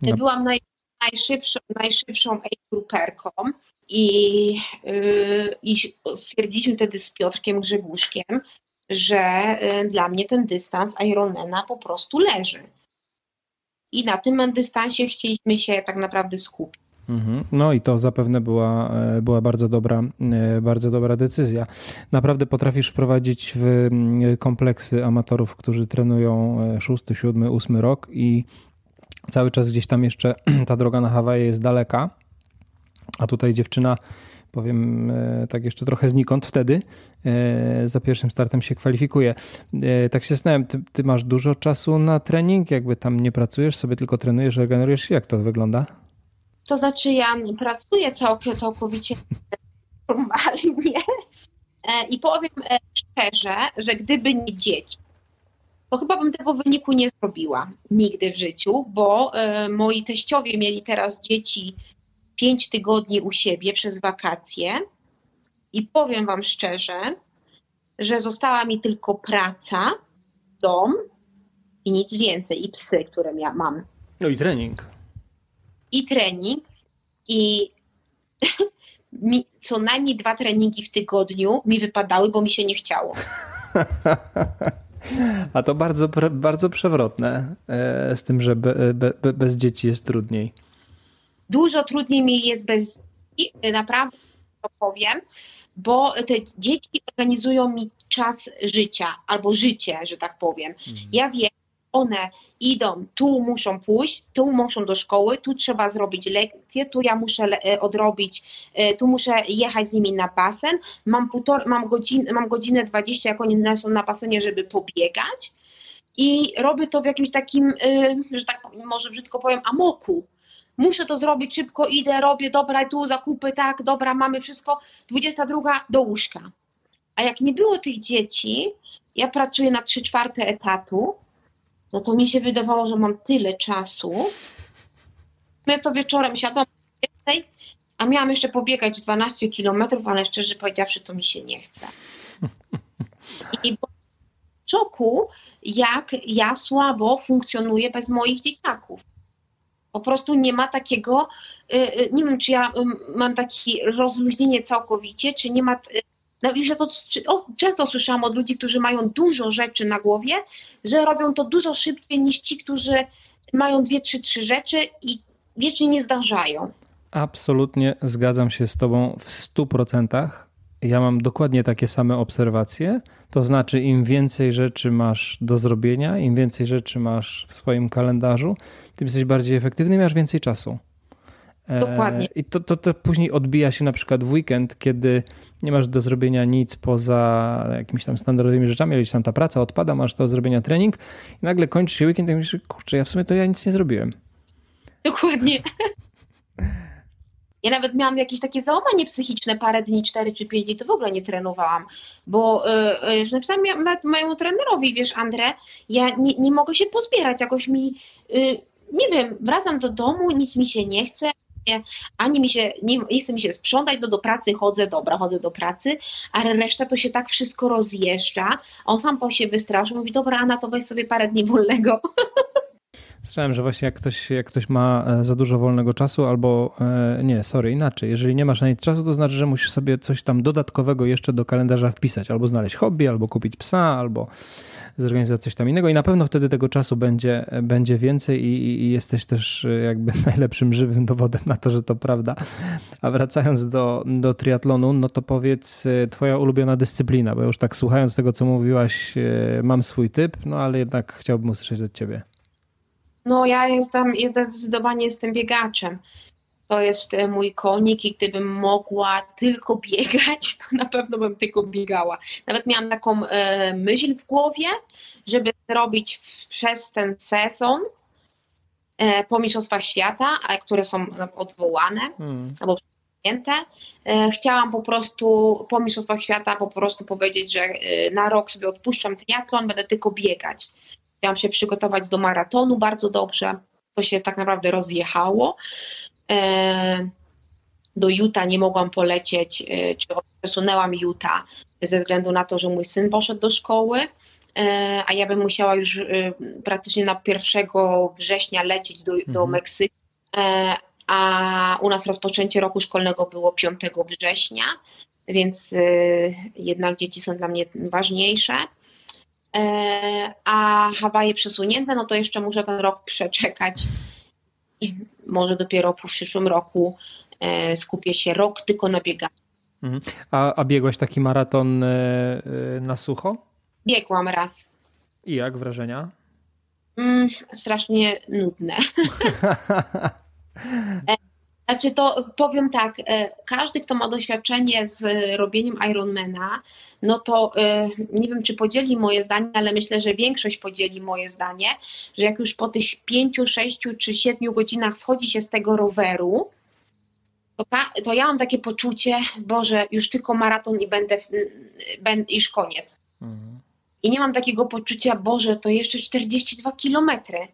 no. byłam naj, najszybszą, najszybszą age i, yy, i stwierdziliśmy wtedy z Piotrkiem Grzebuszkiem, że yy, dla mnie ten dystans Ironmana po prostu leży. I na tym dystansie chcieliśmy się tak naprawdę skupić. Mhm. No i to zapewne była, e, była bardzo, dobra, e, bardzo dobra decyzja. Naprawdę potrafisz wprowadzić w mm, kompleksy amatorów, którzy trenują e, szósty, siódmy, ósmy rok i cały czas gdzieś tam jeszcze ta droga na Hawaje jest daleka, a tutaj dziewczyna powiem tak jeszcze trochę znikąd wtedy, za pierwszym startem się kwalifikuje. Tak się zastanawiam, ty, ty, masz dużo czasu na trening, jakby tam nie pracujesz, sobie tylko trenujesz, regenerujesz jak to wygląda? To znaczy ja pracuję całkowicie normalnie e, i powiem e, szczerze, że gdyby nie dzieci, to chyba bym tego wyniku nie zrobiła nigdy w życiu, bo e, moi teściowie mieli teraz dzieci pięć tygodni u siebie przez wakacje. I powiem Wam szczerze, że została mi tylko praca, dom i nic więcej, i psy, które ja mam. No i trening i trening i mi, co najmniej dwa treningi w tygodniu mi wypadały, bo mi się nie chciało. A to bardzo, bardzo przewrotne e, z tym, że be, be, bez dzieci jest trudniej. Dużo trudniej mi jest bez dzieci, naprawdę to powiem, bo te dzieci organizują mi czas życia albo życie, że tak powiem. Mhm. Ja wiem, one idą, tu muszą pójść, tu muszą do szkoły, tu trzeba zrobić lekcje, tu ja muszę e, odrobić, e, tu muszę jechać z nimi na basen, mam, półtor, mam, godzinę, mam godzinę 20, jak oni są na basenie, żeby pobiegać i robię to w jakimś takim, e, że tak może brzydko powiem, amoku. Muszę to zrobić szybko, idę, robię, dobra, tu zakupy, tak, dobra, mamy wszystko, 22 do łóżka. A jak nie było tych dzieci, ja pracuję na 3 czwarte etatu, no to mi się wydawało, że mam tyle czasu. Ja to wieczorem siadłam a miałam jeszcze pobiegać 12 kilometrów, ale szczerze powiedziawszy, to mi się nie chce. I w szoku, jak ja słabo funkcjonuję bez moich dzieciaków. Po prostu nie ma takiego, y, y, nie wiem, czy ja mam takie rozluźnienie całkowicie, czy nie ma y, no i że to o, często słyszałam od ludzi, którzy mają dużo rzeczy na głowie, że robią to dużo szybciej niż ci, którzy mają dwie, trzy, trzy rzeczy i wiecznie nie zdążają. Absolutnie zgadzam się z Tobą w stu procentach. Ja mam dokładnie takie same obserwacje. To znaczy, im więcej rzeczy masz do zrobienia, im więcej rzeczy masz w swoim kalendarzu, tym jesteś bardziej efektywny i masz więcej czasu. Dokładnie. I to, to, to później odbija się na przykład w weekend, kiedy nie masz do zrobienia nic poza jakimiś tam standardowymi rzeczami, ale tam ta praca odpada, masz do zrobienia trening i nagle kończy się weekend i myślisz, kurczę, ja w sumie to ja nic nie zrobiłem. Dokładnie. Ja nawet miałam jakieś takie załamanie psychiczne parę dni, cztery czy pięć dni, to w ogóle nie trenowałam, bo yy, napisałam nawet mojemu trenerowi, wiesz, Andrę, ja nie, nie mogę się pozbierać, jakoś mi, yy, nie wiem, wracam do domu, nic mi się nie chce, ani mi się, nie, nie chce mi się sprzątać, do, do pracy chodzę, dobra, chodzę do pracy, ale reszta to się tak wszystko rozjeżdża. On sam po się wystraszył, mówi, dobra, Anna, to weź sobie parę dni wolnego. Słyszałem, że właśnie jak ktoś, jak ktoś ma e, za dużo wolnego czasu, albo e, nie, sorry, inaczej. Jeżeli nie masz na nic czasu, to znaczy, że musisz sobie coś tam dodatkowego jeszcze do kalendarza wpisać, albo znaleźć hobby, albo kupić psa, albo zorganizować coś tam innego i na pewno wtedy tego czasu będzie, będzie więcej i, i jesteś też e, jakby najlepszym żywym dowodem na to, że to prawda. A wracając do, do triatlonu, no to powiedz twoja ulubiona dyscyplina, bo już tak słuchając tego, co mówiłaś, mam swój typ, no ale jednak chciałbym usłyszeć od ciebie. No ja jestem, zdecydowanie jestem biegaczem. To jest e, mój konik i gdybym mogła tylko biegać, to na pewno bym tylko biegała. Nawet miałam taką e, myśl w głowie, żeby zrobić przez ten sezon e, po Mistrzostwach Świata, które są odwołane hmm. albo przyjęte. E, chciałam po prostu po Mistrzostwach Świata po prostu powiedzieć, że na rok sobie odpuszczam triatlon, będę tylko biegać. Chciałam się przygotować do maratonu bardzo dobrze. To się tak naprawdę rozjechało. E, do Utah nie mogłam polecieć, e, czy przesunęłam Utah ze względu na to, że mój syn poszedł do szkoły, e, a ja bym musiała już praktycznie na 1 września lecieć do, do mhm. Meksyku, a u nas rozpoczęcie roku szkolnego było 5 września, więc jednak dzieci są dla mnie ważniejsze. E, a Hawaje przesunięte, no to jeszcze muszę ten rok przeczekać i może dopiero po przyszłym roku e, skupię się rok tylko na bieganiu. Mhm. A, a biegłaś taki maraton e, na sucho? Biegłam raz. I jak wrażenia? Mm, strasznie nudne. Znaczy to powiem tak, każdy, kto ma doświadczenie z robieniem Ironmana, no to y, nie wiem, czy podzieli moje zdanie, ale myślę, że większość podzieli moje zdanie, że jak już po tych pięciu, sześciu czy siedmiu godzinach schodzi się z tego roweru, to, to ja mam takie poczucie, Boże, już tylko maraton i będę, będę już koniec. Mhm. I nie mam takiego poczucia, Boże, to jeszcze 42 kilometry.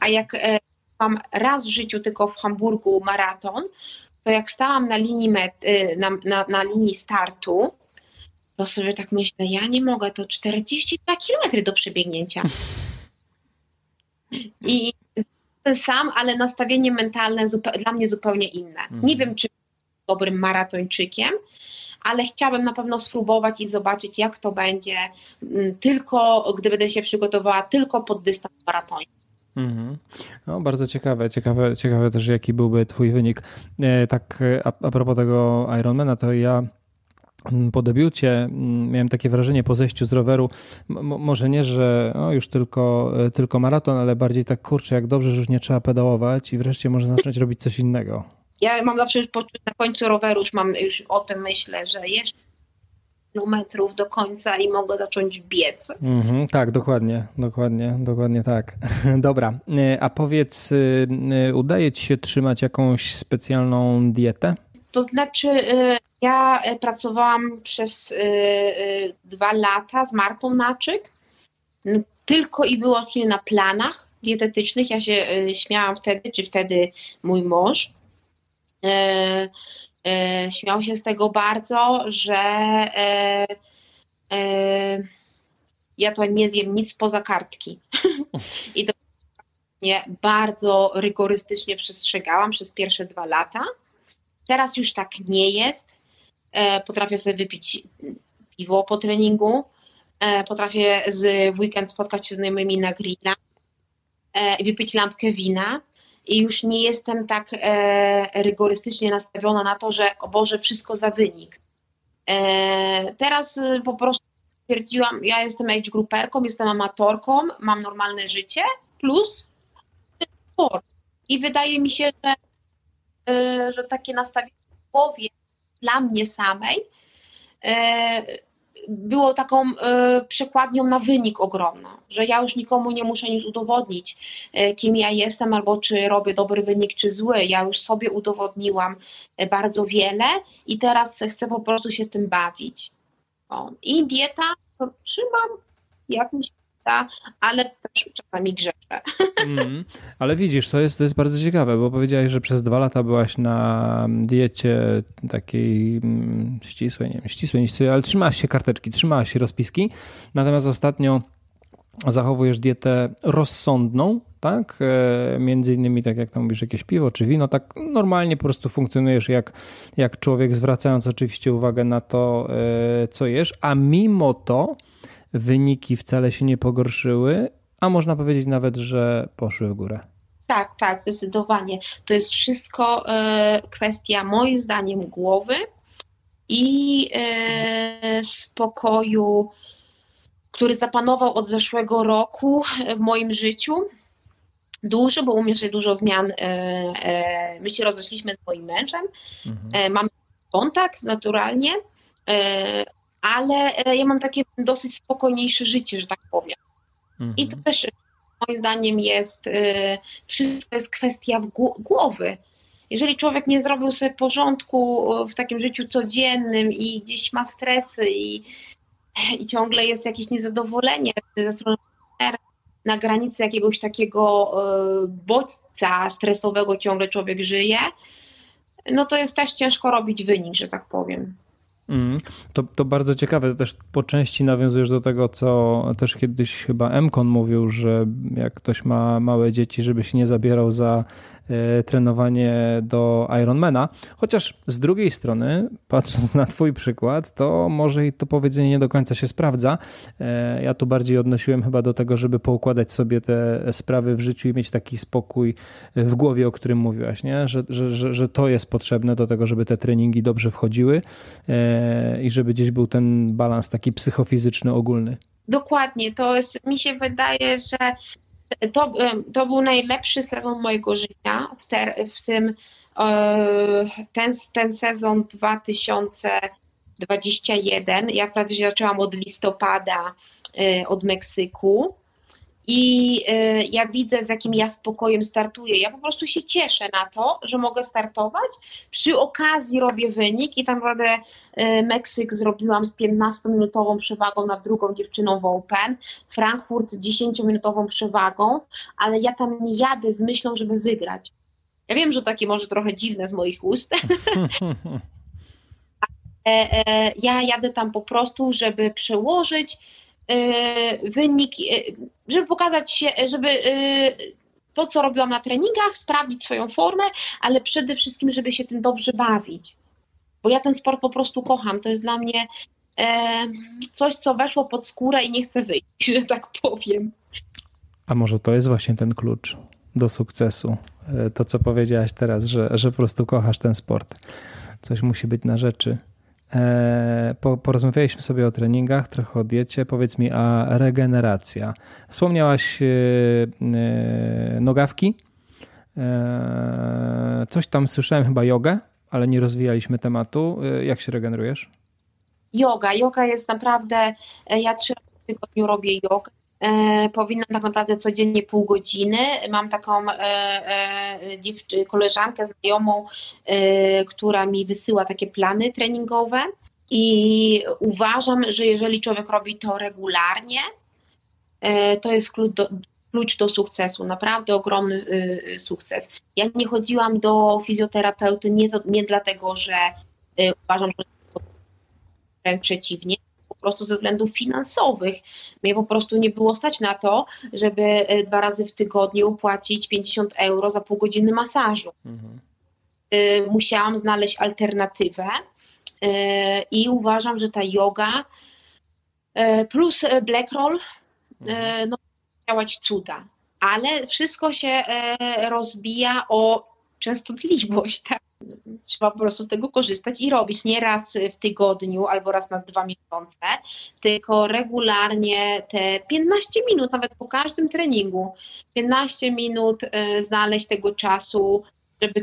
A jak e, mam raz w życiu tylko w Hamburgu maraton, to jak stałam na linii, met, y, na, na, na linii startu, to sobie tak myślę, ja nie mogę, to 42 km do przebiegnięcia. I ten sam, ale nastawienie mentalne dla mnie zupełnie inne. Mhm. Nie wiem, czy dobrym maratończykiem, ale chciałabym na pewno spróbować i zobaczyć, jak to będzie, mm, tylko gdy będę się przygotowała tylko pod dystans maratoński. Mhm. No, bardzo ciekawe, ciekawe, ciekawe też, jaki byłby Twój wynik. E, tak, a, a propos tego Ironmana, to ja po debiucie mm, miałem takie wrażenie po zejściu z roweru, może nie, że no już tylko, e, tylko maraton, ale bardziej tak kurczę, jak dobrze, że już nie trzeba pedałować i wreszcie można zacząć robić coś innego. Ja mam zawsze na końcu roweru, już mam już o tym myślę, że jeszcze kilometrów do końca i mogę zacząć biec. Mm-hmm, tak, dokładnie, dokładnie, dokładnie tak. Dobra, e, a powiedz, e, udaje ci się trzymać jakąś specjalną dietę? To znaczy, y, ja y, pracowałam przez y, dwa lata z Martą Naczyk, tylko i wyłącznie na planach dietetycznych. Ja się śmiałam wtedy, czy wtedy mój mąż. Śmiał się z tego bardzo, że ja to nie zjem nic poza kartki. I to bardzo rygorystycznie przestrzegałam przez pierwsze dwa lata. Teraz już tak nie jest. E, potrafię sobie wypić piwo po treningu. E, potrafię z, weekend spotkać się z znajomymi na grilla e, i wypić lampkę wina. I już nie jestem tak rygorystycznie nastawiona na to, że o Boże, wszystko za wynik. Teraz po prostu stwierdziłam, ja jestem age grouperką, jestem amatorką, mam normalne życie, plus sport. I wydaje mi się, że że takie nastawienie w głowie dla mnie samej było taką y, przekładnią na wynik ogromną, że ja już nikomu nie muszę nic udowodnić, y, kim ja jestem, albo czy robię dobry wynik, czy zły. Ja już sobie udowodniłam y, bardzo wiele i teraz chcę po prostu się tym bawić. O. I dieta trzymam jak mi się ale też czasami grzeczę. Mm, ale widzisz, to jest, to jest bardzo ciekawe, bo powiedziałaś, że przez dwa lata byłaś na diecie takiej mm, ścisłej, nie wiem, ścisłej, ścisłej, ale trzymałaś się karteczki, trzymałaś się rozpiski, natomiast ostatnio zachowujesz dietę rozsądną, tak? E, między innymi, tak jak tam mówisz, jakieś piwo czy wino, tak normalnie po prostu funkcjonujesz jak, jak człowiek, zwracając oczywiście uwagę na to, e, co jesz, a mimo to wyniki wcale się nie pogorszyły, a można powiedzieć nawet, że poszły w górę. Tak, tak, zdecydowanie. To jest wszystko e, kwestia, moim zdaniem, głowy i e, spokoju, który zapanował od zeszłego roku w moim życiu. Duży, bo u mnie się dużo zmian. E, my się rozeszliśmy z moim mężem. Mhm. Mamy kontakt naturalnie, ale e, ja mam takie dosyć spokojniejsze życie, że tak powiem. Mhm. I to mhm. też moim zdaniem jest, e, wszystko jest kwestia głowy. Jeżeli człowiek nie zrobił sobie porządku w takim życiu codziennym i gdzieś ma stresy i, i ciągle jest jakieś niezadowolenie ze strony na granicy jakiegoś takiego e, bodźca stresowego ciągle człowiek żyje, no to jest też ciężko robić wynik, że tak powiem. Mm, to, to bardzo ciekawe, to też po części nawiązujesz do tego, co też kiedyś chyba Emkon mówił, że jak ktoś ma małe dzieci, żeby się nie zabierał za trenowanie do Ironmana. Chociaż z drugiej strony, patrząc na Twój przykład, to może i to powiedzenie nie do końca się sprawdza. E, ja tu bardziej odnosiłem chyba do tego, żeby poukładać sobie te sprawy w życiu i mieć taki spokój w głowie, o którym mówiłaś, nie? Że, że, że, że to jest potrzebne do tego, żeby te treningi dobrze wchodziły e, i żeby gdzieś był ten balans taki psychofizyczny ogólny. Dokładnie, to jest, mi się wydaje, że to, to był najlepszy sezon mojego życia. W, w tym e, ten, ten sezon 2021. Ja wprawdzie zaczęłam od listopada e, od Meksyku i y, ja widzę, z jakim ja spokojem startuję. Ja po prostu się cieszę na to, że mogę startować. Przy okazji robię wynik i tam naprawdę y, Meksyk zrobiłam z 15-minutową przewagą nad drugą dziewczyną w Open, Frankfurt 10-minutową przewagą, ale ja tam nie jadę z myślą, żeby wygrać. Ja wiem, że takie może trochę dziwne z moich ust. E, ja jadę tam po prostu, żeby przełożyć E, wynik, e, żeby pokazać się, żeby e, to, co robiłam na treningach, sprawdzić swoją formę, ale przede wszystkim, żeby się tym dobrze bawić. Bo ja ten sport po prostu kocham. To jest dla mnie coś, co weszło pod skórę i nie chcę wyjść, że tak powiem. A może to jest właśnie ten klucz do sukcesu? To, co powiedziałaś teraz, że, że po prostu kochasz ten sport. Coś musi być na rzeczy. E, porozmawialiśmy sobie o treningach, trochę o diecie. Powiedz mi, a regeneracja. Wspomniałaś e, e, nogawki. Coś tam słyszałem, chyba jogę, ale nie rozwijaliśmy tematu. Jak się regenerujesz? Yoga. Yoga jest naprawdę. Ja trzy razy w tygodniu robię jogę. E, powinnam tak naprawdę codziennie pół godziny. Mam taką e, e, koleżankę, znajomą, która mi wysyła takie plany treningowe i uważam, że jeżeli człowiek robi to regularnie, to jest klucz do, klucz do sukcesu, naprawdę ogromny sukces. Ja nie chodziłam do fizjoterapeuty nie, nie dlatego, że uważam, że wręcz przeciwnie, prostu ze względów finansowych. Mnie po prostu nie było stać na to, żeby e, dwa razy w tygodniu płacić 50 euro za pół godziny masażu. Mhm. E, musiałam znaleźć alternatywę e, i uważam, że ta yoga plus black roll mhm. no, działać cuda. Ale wszystko się rozbija o częstotliwość. Tak? Trzeba po prostu z tego korzystać i robić nie raz w tygodniu albo raz na dwa miesiące, tylko regularnie te 15 minut, nawet po każdym treningu, 15 minut y, znaleźć tego czasu, żeby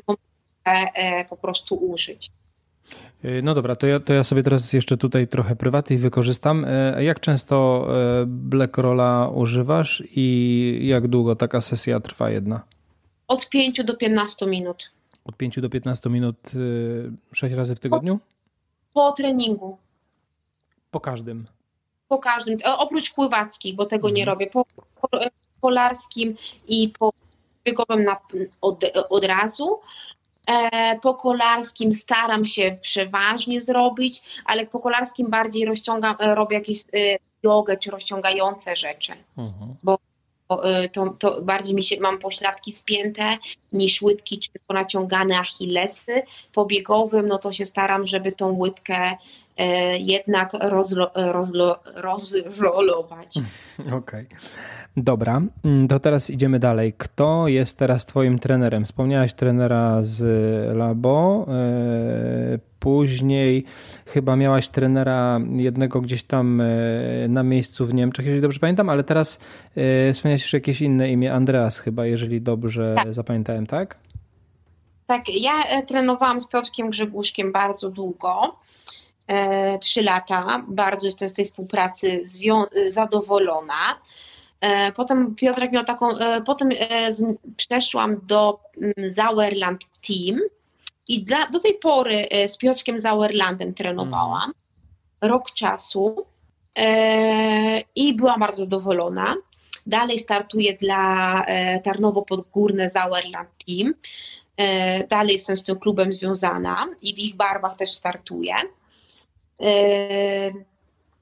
po prostu użyć. No dobra, to ja, to ja sobie teraz jeszcze tutaj trochę prywatnie wykorzystam. Jak często Blackrolla używasz i jak długo taka sesja trwa jedna? Od 5 do 15 minut. Od 5 do 15 minut 6 razy w tygodniu? Po, po treningu. Po każdym. Po każdym, oprócz pływackich, bo tego mhm. nie robię. Po, po polarskim i po biegowym na, od, od razu. E, po kolarskim staram się przeważnie zrobić, ale po kolarskim bardziej rozciągam, e, robię jakieś e, jogę czy rozciągające rzeczy, mhm. bo to, to, bardziej mi się, mam pośladki spięte niż łydki czy ponaciągane achillesy. Po biegowym no to się staram, żeby tą łydkę jednak rozlo, rozlo, rozrolować. Okej. Okay. Dobra, mm, to teraz idziemy dalej. Kto jest teraz Twoim trenerem? Wspomniałaś trenera z Labo, e, później chyba miałaś trenera jednego gdzieś tam e, na miejscu w Niemczech, jeżeli dobrze pamiętam, ale teraz e, wspomniałaś jeszcze jakieś inne imię, Andreas chyba, jeżeli dobrze tak. zapamiętałem, tak? Tak, ja trenowałam z Piotrkiem Grzeguszkiem bardzo długo. Trzy lata. Bardzo jestem z tej współpracy zadowolona. E, potem Piotrek miał taką, e, potem e, przeszłam do mm, Zauerland Team i dla, do tej pory z Piotrkiem Zauerlandem trenowałam mm. rok czasu i byłam bardzo zadowolona. Dalej startuję dla Tarnowo Podgórne Zauerland Team. Dalej jestem z tym klubem związana i w ich barwach też startuję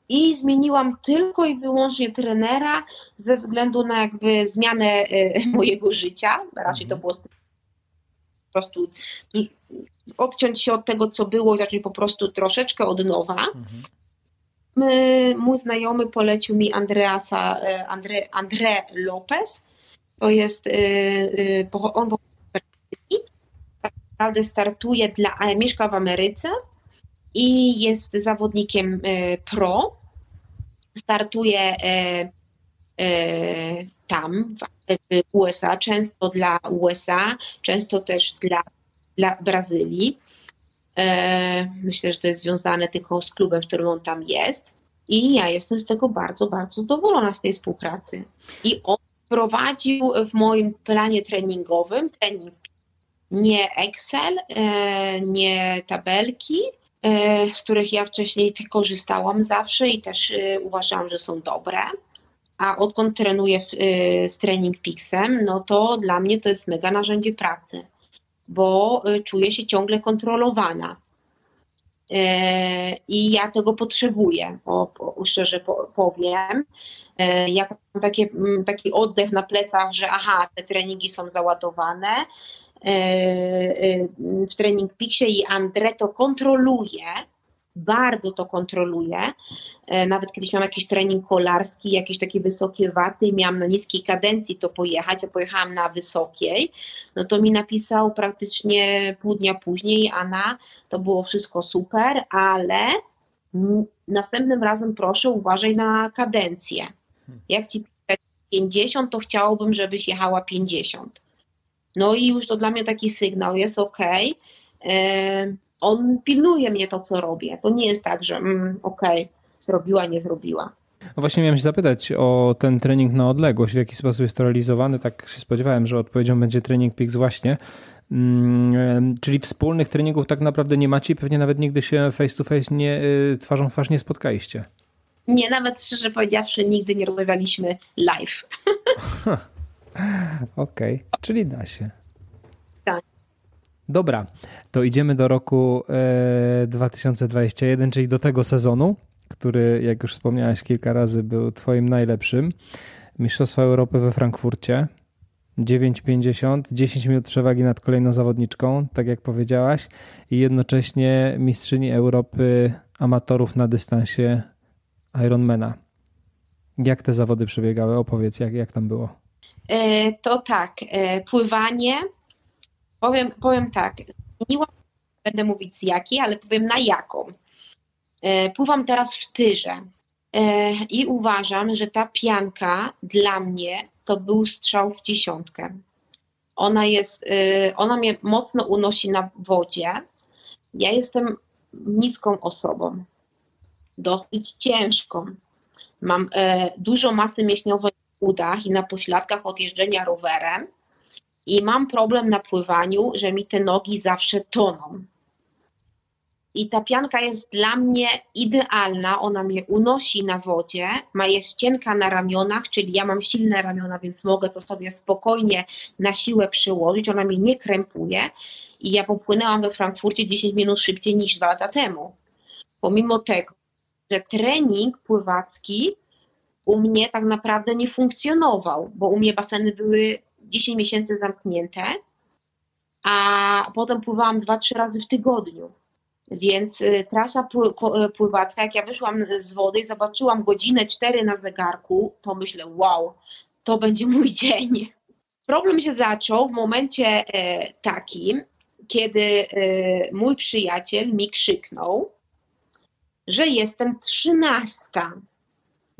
i zmieniłam tylko i wyłącznie trenera ze względu na jakby zmianę e, mojego życia. Raczej to mhm. było po prostu odciąć się od tego, co było i zacząć po prostu troszeczkę od nowa. Mhm. Mój znajomy polecił mi Andreasa, e, Andre, André Lopez. To jest, e, on tak naprawdę startuje dla, mieszka w Ameryce i jest zawodnikiem pro startuje e, e, tam, w USA, często dla USA, często też dla, dla Brazylii. E, myślę, że to jest związane tylko z klubem, w którym on tam jest. I ja jestem z tego bardzo, bardzo zadowolona z tej współpracy. I on prowadził w moim planie treningowym trening nie Excel, nie tabelki, E, z których ja wcześniej korzystałam zawsze i też e, uważałam, że są dobre. A odkąd trenuję e, z Training Pixem, no to dla mnie to jest mega narzędzie pracy, bo czuję się ciągle kontrolowana. I ja tego potrzebuję, o, o, szczerze powiem. Jak mam takie, taki oddech na plecach, że aha, te treningi są załadowane, w Training Pixie i Andre to kontroluje, bardzo to kontroluje. E, nawet kiedyś miałam jakiś trening kolarski, jakieś takie wysokie waty i miałam na niskiej kadencji to pojechać, a pojechałam na wysokiej, no to mi napisał praktycznie pół dnia później, Anna, to było wszystko super, ale następnym razem proszę uważaj na kadencję. Hmm. Jak ci 50, to chciałbym, żebyś jechała 50. No i już to dla mnie taki sygnał, jest ok. On pilnuje mnie to, co robię. To nie jest tak, że mm, ok, zrobiła, nie zrobiła. No właśnie miałem się zapytać o ten trening na odległość, w jaki sposób jest to realizowany. Tak się spodziewałem, że odpowiedzią będzie trening PIX właśnie. Mm, czyli wspólnych treningów tak naprawdę nie macie i pewnie nawet nigdy się face to face nie, y, twarzą w twarz nie spotkaliście. Nie, nawet szczerze powiedziawszy, nigdy nie rozmawialiśmy live. Okej, okay. czyli da się. Dobra, to idziemy do roku 2021, e, czyli do tego sezonu, który, jak już wspomniałeś kilka razy, był Twoim najlepszym. Mistrzostwa Europy we Frankfurcie. 9,50, 10 minut przewagi nad kolejną zawodniczką, tak jak powiedziałaś, i jednocześnie mistrzyni Europy amatorów na dystansie Ironmana. Jak te zawody przebiegały? Opowiedz, jak, jak tam było? E, to tak, e, pływanie, powiem, powiem tak, zmieniłam, będę mówić z jakiej, ale powiem na jaką. E, pływam teraz w tyrze i uważam, że ta pianka dla mnie to był strzał w dziesiątkę. Ona jest, y, ona mnie mocno unosi na wodzie. Ja jestem niską osobą, dosyć ciężką. Mam e, dużo masy mięśniowej w udach i na pośladkach od jeżdżenia rowerem i mam problem na pływaniu, że mi te nogi zawsze toną. I ta pianka jest dla mnie idealna, ona mnie unosi na wodzie, ma jest cienka na ramionach, czyli ja mam silne ramiona, więc mogę to sobie spokojnie na siłę przyłożyć, ona mnie nie krępuje i ja popłynęłam we Frankfurcie 10 minut szybciej niż dwa lata temu. Pomimo tego, że trening pływacki u mnie tak naprawdę nie funkcjonował, bo u mnie baseny były 10 miesięcy zamknięte, a potem pływałam 2-3 razy w tygodniu. Więc y, trasa y, pływacka, jak ja wyszłam z wody i zobaczyłam godzinę 4 na zegarku, to myślę, wow, to będzie mój dzień. Problem się zaczął w momencie e, takim, kiedy e, mój przyjaciel mi krzyknął, że jestem trzynastka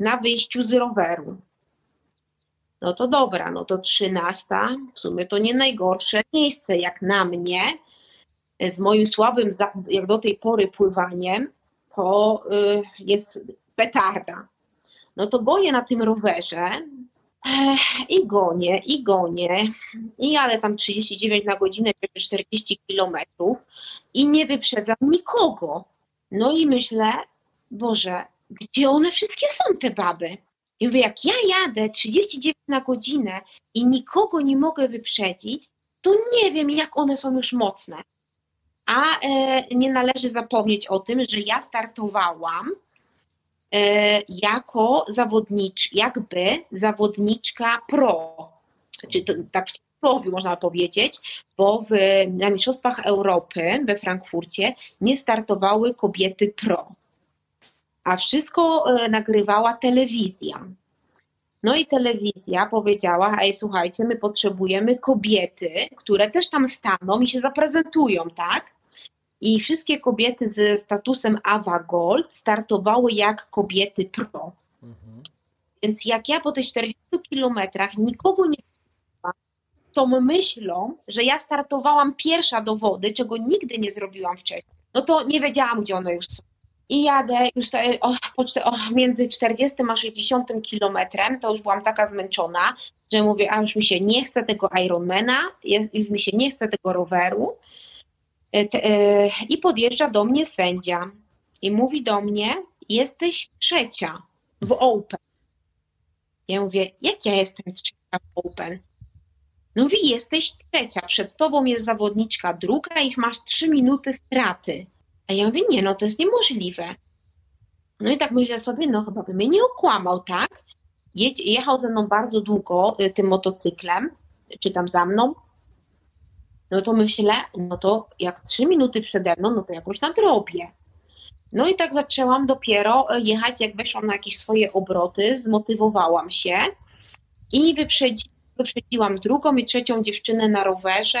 na wyjściu z roweru. No to dobra, no to trzynasta, w sumie to nie najgorsze miejsce jak na mnie, z moim słabym, jak do tej pory, pływaniem, to y, jest petarda. No to gonię na tym rowerze i gonię, i gonię, i jadę tam 39 na godzinę, 40 kilometrów i nie wyprzedzam nikogo. No i myślę, Boże, gdzie one wszystkie są, te baby? I mówię, jak ja jadę 39 na godzinę i nikogo nie mogę wyprzedzić, to nie wiem, jak one są już mocne. A e, nie należy zapomnieć o tym, że ja startowałam e, jako zawodnicz, jakby zawodniczka pro. Czyli to, tak w cudzysłowie można powiedzieć, bo w, na Mistrzostwach Europy we Frankfurcie nie startowały kobiety pro. A wszystko e, nagrywała telewizja. No i telewizja powiedziała, ej słuchajcie, my potrzebujemy kobiety, które też tam staną i się zaprezentują, tak? I wszystkie kobiety ze statusem Ava Gold startowały jak kobiety pro. Mhm. Więc jak ja po tych 40 kilometrach nikogo nie tą myślą, że ja startowałam pierwsza do wody, czego nigdy nie zrobiłam wcześniej, no to nie wiedziałam, gdzie one już są. I jadę już te, o, o, między 40 a 60 kilometrem, to już byłam taka zmęczona, że mówię, a już mi się nie chce tego Ironmana, już mi się nie chce tego roweru, E, e, I podjeżdża do mnie sędzia i mówi do mnie: Jesteś trzecia w Open. Ja mówię: Jak ja jestem trzecia w Open? No mówi: Jesteś trzecia, przed tobą jest zawodniczka druga i masz trzy minuty straty. A ja mówię: Nie, no to jest niemożliwe. No i tak myślę sobie: No chyba by mnie nie okłamał, tak? jechał ze mną bardzo długo y, tym motocyklem, czy tam za mną no to myślę, no to jak trzy minuty przede mną, no to jakoś nadrobię. No i tak zaczęłam dopiero e, jechać, jak weszłam na jakieś swoje obroty, zmotywowałam się i wyprzedzi, wyprzedziłam drugą i trzecią dziewczynę na rowerze.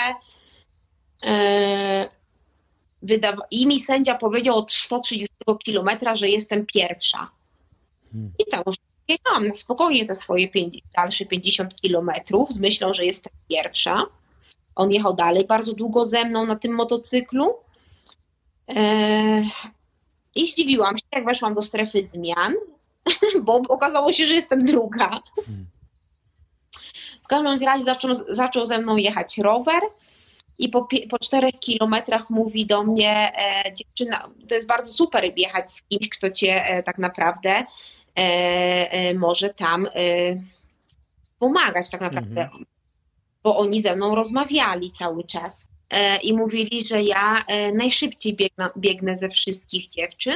E, I mi sędzia powiedział od 130 km, że jestem pierwsza. Hmm. I tam już jechałam na spokojnie te swoje 50, dalsze 50 kilometrów z myślą, że jestem pierwsza. On jechał dalej bardzo długo ze mną na tym motocyklu. E, I zdziwiłam się, jak weszłam do strefy zmian, bo okazało się, że jestem druga. W każdym razie zaczął, zaczął ze mną jechać rower i po, po czterech kilometrach mówi do mnie e, dziewczyna, to jest bardzo super jechać z kimś, kto cię e, tak naprawdę e, e może tam e, pomagać tak naprawdę. Mhm bo oni ze mną rozmawiali cały czas e, i mówili, że ja najszybciej biegnę, biegnę ze wszystkich dziewczyn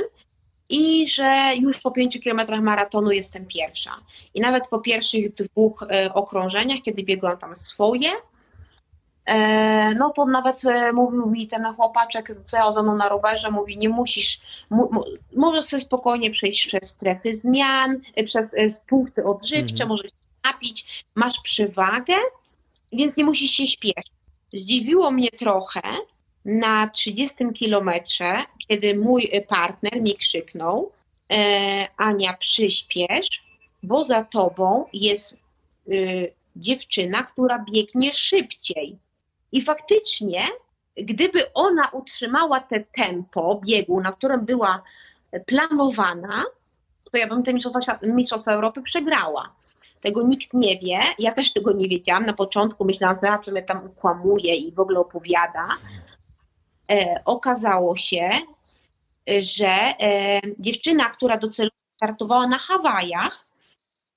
i że już po pięciu kilometrach maratonu jestem pierwsza. I nawet po pierwszych dwóch okrążeniach, kiedy biegłam tam swoje, no to nawet mówił mi ten chłopaczek, co ja ze mną na rowerze, mówi, nie musisz, możesz sobie spokojnie przejść przez strefy zmian, przez punkty odżywcze, mhm. możesz napić, masz przewagę, więc nie musisz się śpieszyć. Zdziwiło mnie trochę na 30 kilometrze, kiedy mój partner mi krzyknął, e, Ania, przyspiesz, bo za tobą jest y, dziewczyna, która biegnie szybciej. I faktycznie, gdyby ona utrzymała te tempo biegu, na którym była planowana, to ja bym te Mistrzostwa, Mistrzostwa Europy przegrała. Tego nikt nie wie, ja też tego nie wiedziałam. Na początku myślałam, za co mnie tam ukłamuje i w ogóle opowiada. E, okazało się, że e, dziewczyna, która docelowo startowała na Hawajach,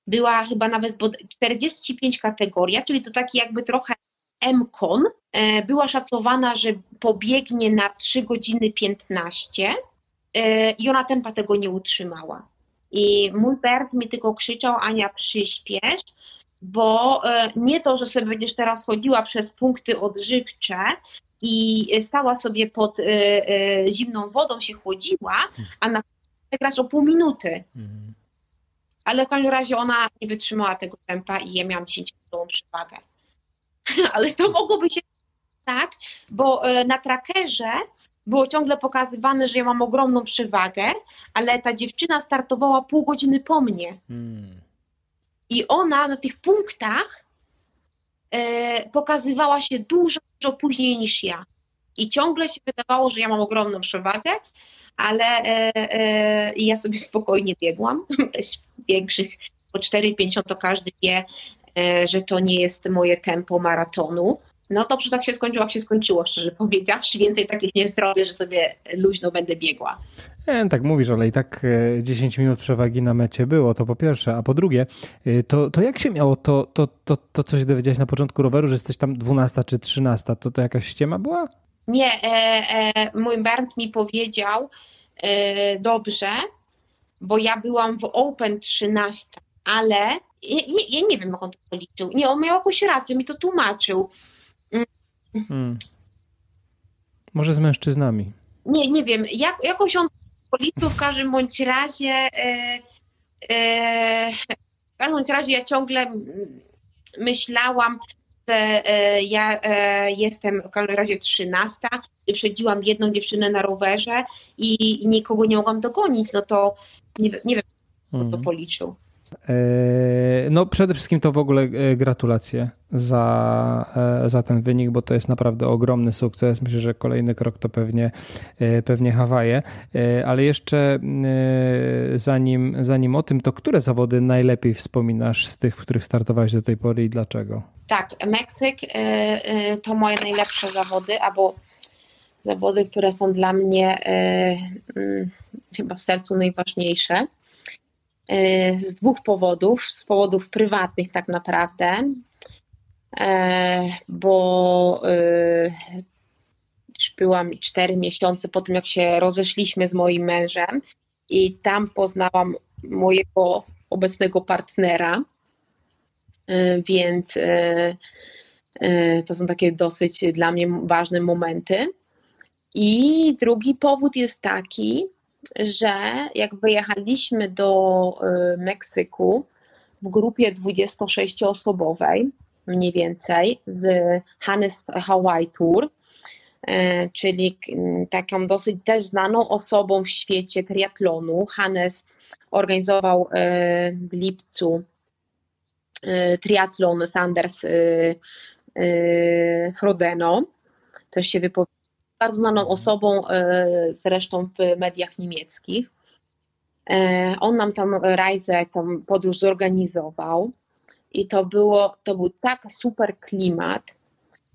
była chyba nawet 45 kategoria, czyli to taki jakby trochę M-kon. E, była szacowana, że pobiegnie na 3 godziny 15 e, i ona tempa tego nie utrzymała. I mój Bert mi tylko krzyczał, Ania przyspiesz, bo e, nie to, że sobie będziesz teraz chodziła przez punkty odżywcze i stała sobie pod zimną wodą, się chłodziła, a na przegrasz o pół minuty. Mhm ale w każdym razie ona nie wytrzymała tego tempa i ja miałam 10-minutową przewagę. ale to mogłoby się tak, bo e, na trackerze było ciągle pokazywane, że ja mam ogromną przewagę, ale ta dziewczyna startowała pół godziny po mnie. Hmm. I ona na tych punktach e, pokazywała się dużo, dużo później niż ja. I ciągle się wydawało, że ja mam ogromną przewagę, ale e, e, ja sobie spokojnie biegłam. Większych po 4,50 to każdy wie, że to nie jest moje tempo maratonu. No dobrze tak się skończyło, jak się skończyło, szczerze powiedziawszy. Więcej takich nie zrobię, że sobie luźno będę biegła. E, tak mówisz, ale i tak 10 minut przewagi na mecie było, to po pierwsze. A po drugie, to, to jak się miało to, to, to, to coś dowiedziałeś na początku roweru, że jesteś tam 12 czy 13, to to jakaś ściema była? Nie, e, e, mój Bernd mi powiedział e, dobrze, bo ja byłam w Open 13, ale ja, nie, ja nie wiem, jak on to policzył. Nie, on miał jakąś rację, mi to tłumaczył. Mm. Hmm. Może z mężczyznami. Nie, nie wiem, jak, jakoś on policzył w każdym bądź razie. E, e, w każdym bądź razie ja ciągle myślałam, że e, ja e, jestem w każdym razie 13, wyprzedziłam jedną dziewczynę na rowerze i nikogo nie mogłam dogonić, no to nie, nie wiem, kto to mhm. policzył. E, no, przede wszystkim to w ogóle gratulacje za, za ten wynik, bo to jest naprawdę ogromny sukces. Myślę, że kolejny krok to pewnie, pewnie Hawaje. Ale jeszcze zanim, zanim o tym, to które zawody najlepiej wspominasz z tych, w których startowałeś do tej pory i dlaczego? Tak, Meksyk to moje najlepsze zawody, albo zawody, które są dla mnie mm, chyba w sercu najważniejsze. Z dwóch powodów, z powodów prywatnych tak naprawdę, bo już byłam cztery miesiące po tym, jak się rozeszliśmy z moim mężem i tam poznałam mojego obecnego partnera, E, więc e, e, to są takie dosyć dla mnie ważne momenty. I drugi powód jest taki, że jak wyjechaliśmy do Meksyku w grupie 26-osobowej, mniej więcej, z Hannes Hawaii Tour, czyli taką dosyć też znaną osobą w świecie triatlonu. Hannes organizował w lipcu Y, triatlon Sanders y, y, Frodeno, też się wypowiedział, bardzo znaną osobą zresztą w mediach niemieckich. On nam tam rajzę, tą podróż zorganizował i to, było, to był tak super klimat,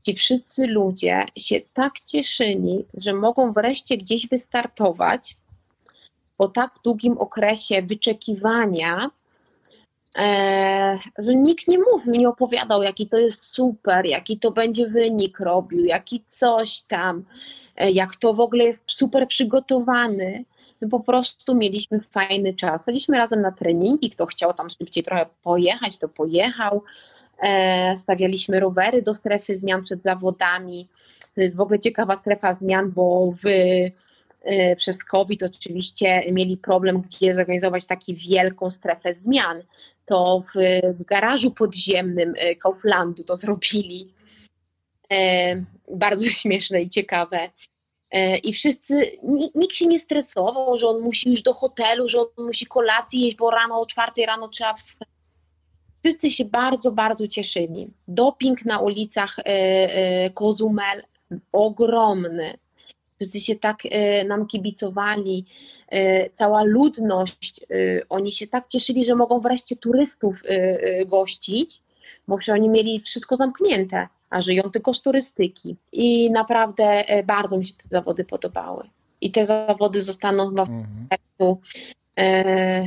Ci wszyscy ludzie się tak cieszyli, że mogą wreszcie gdzieś wystartować po tak długim okresie wyczekiwania, e, że nikt nie mówił, nie opowiadał, jaki to jest super, jaki to będzie wynik robił, jaki coś tam, e, jak to w ogóle jest super przygotowany. My po prostu mieliśmy fajny czas. Chodziliśmy razem na treningi, kto chciał tam szybciej trochę pojechać, to pojechał. E, stawialiśmy rowery do strefy zmian przed zawodami. To jest w ogóle ciekawa strefa zmian, bo w przez COVID oczywiście mieli problem, gdzie zorganizować taką wielką strefę zmian. To w, w garażu podziemnym y, Kauflandu to zrobili. E, bardzo śmieszne i ciekawe. E, I wszyscy, nikt się nie stresował, że on musi już do hotelu, że on musi kolację jeść, bo rano o czwartej rano trzeba wstać. Wszyscy się bardzo, bardzo cieszyli. Doping na ulicach Kozumel ogromny. Wszyscy się tak nam kibicowali, cała ludność, oni się tak cieszyli, że mogą wreszcie turystów gościć, bo przecież oni mieli wszystko zamknięte a żyją tylko z turystyki. I naprawdę e, bardzo mi się te zawody podobały. I te zawody zostaną chyba mhm. e,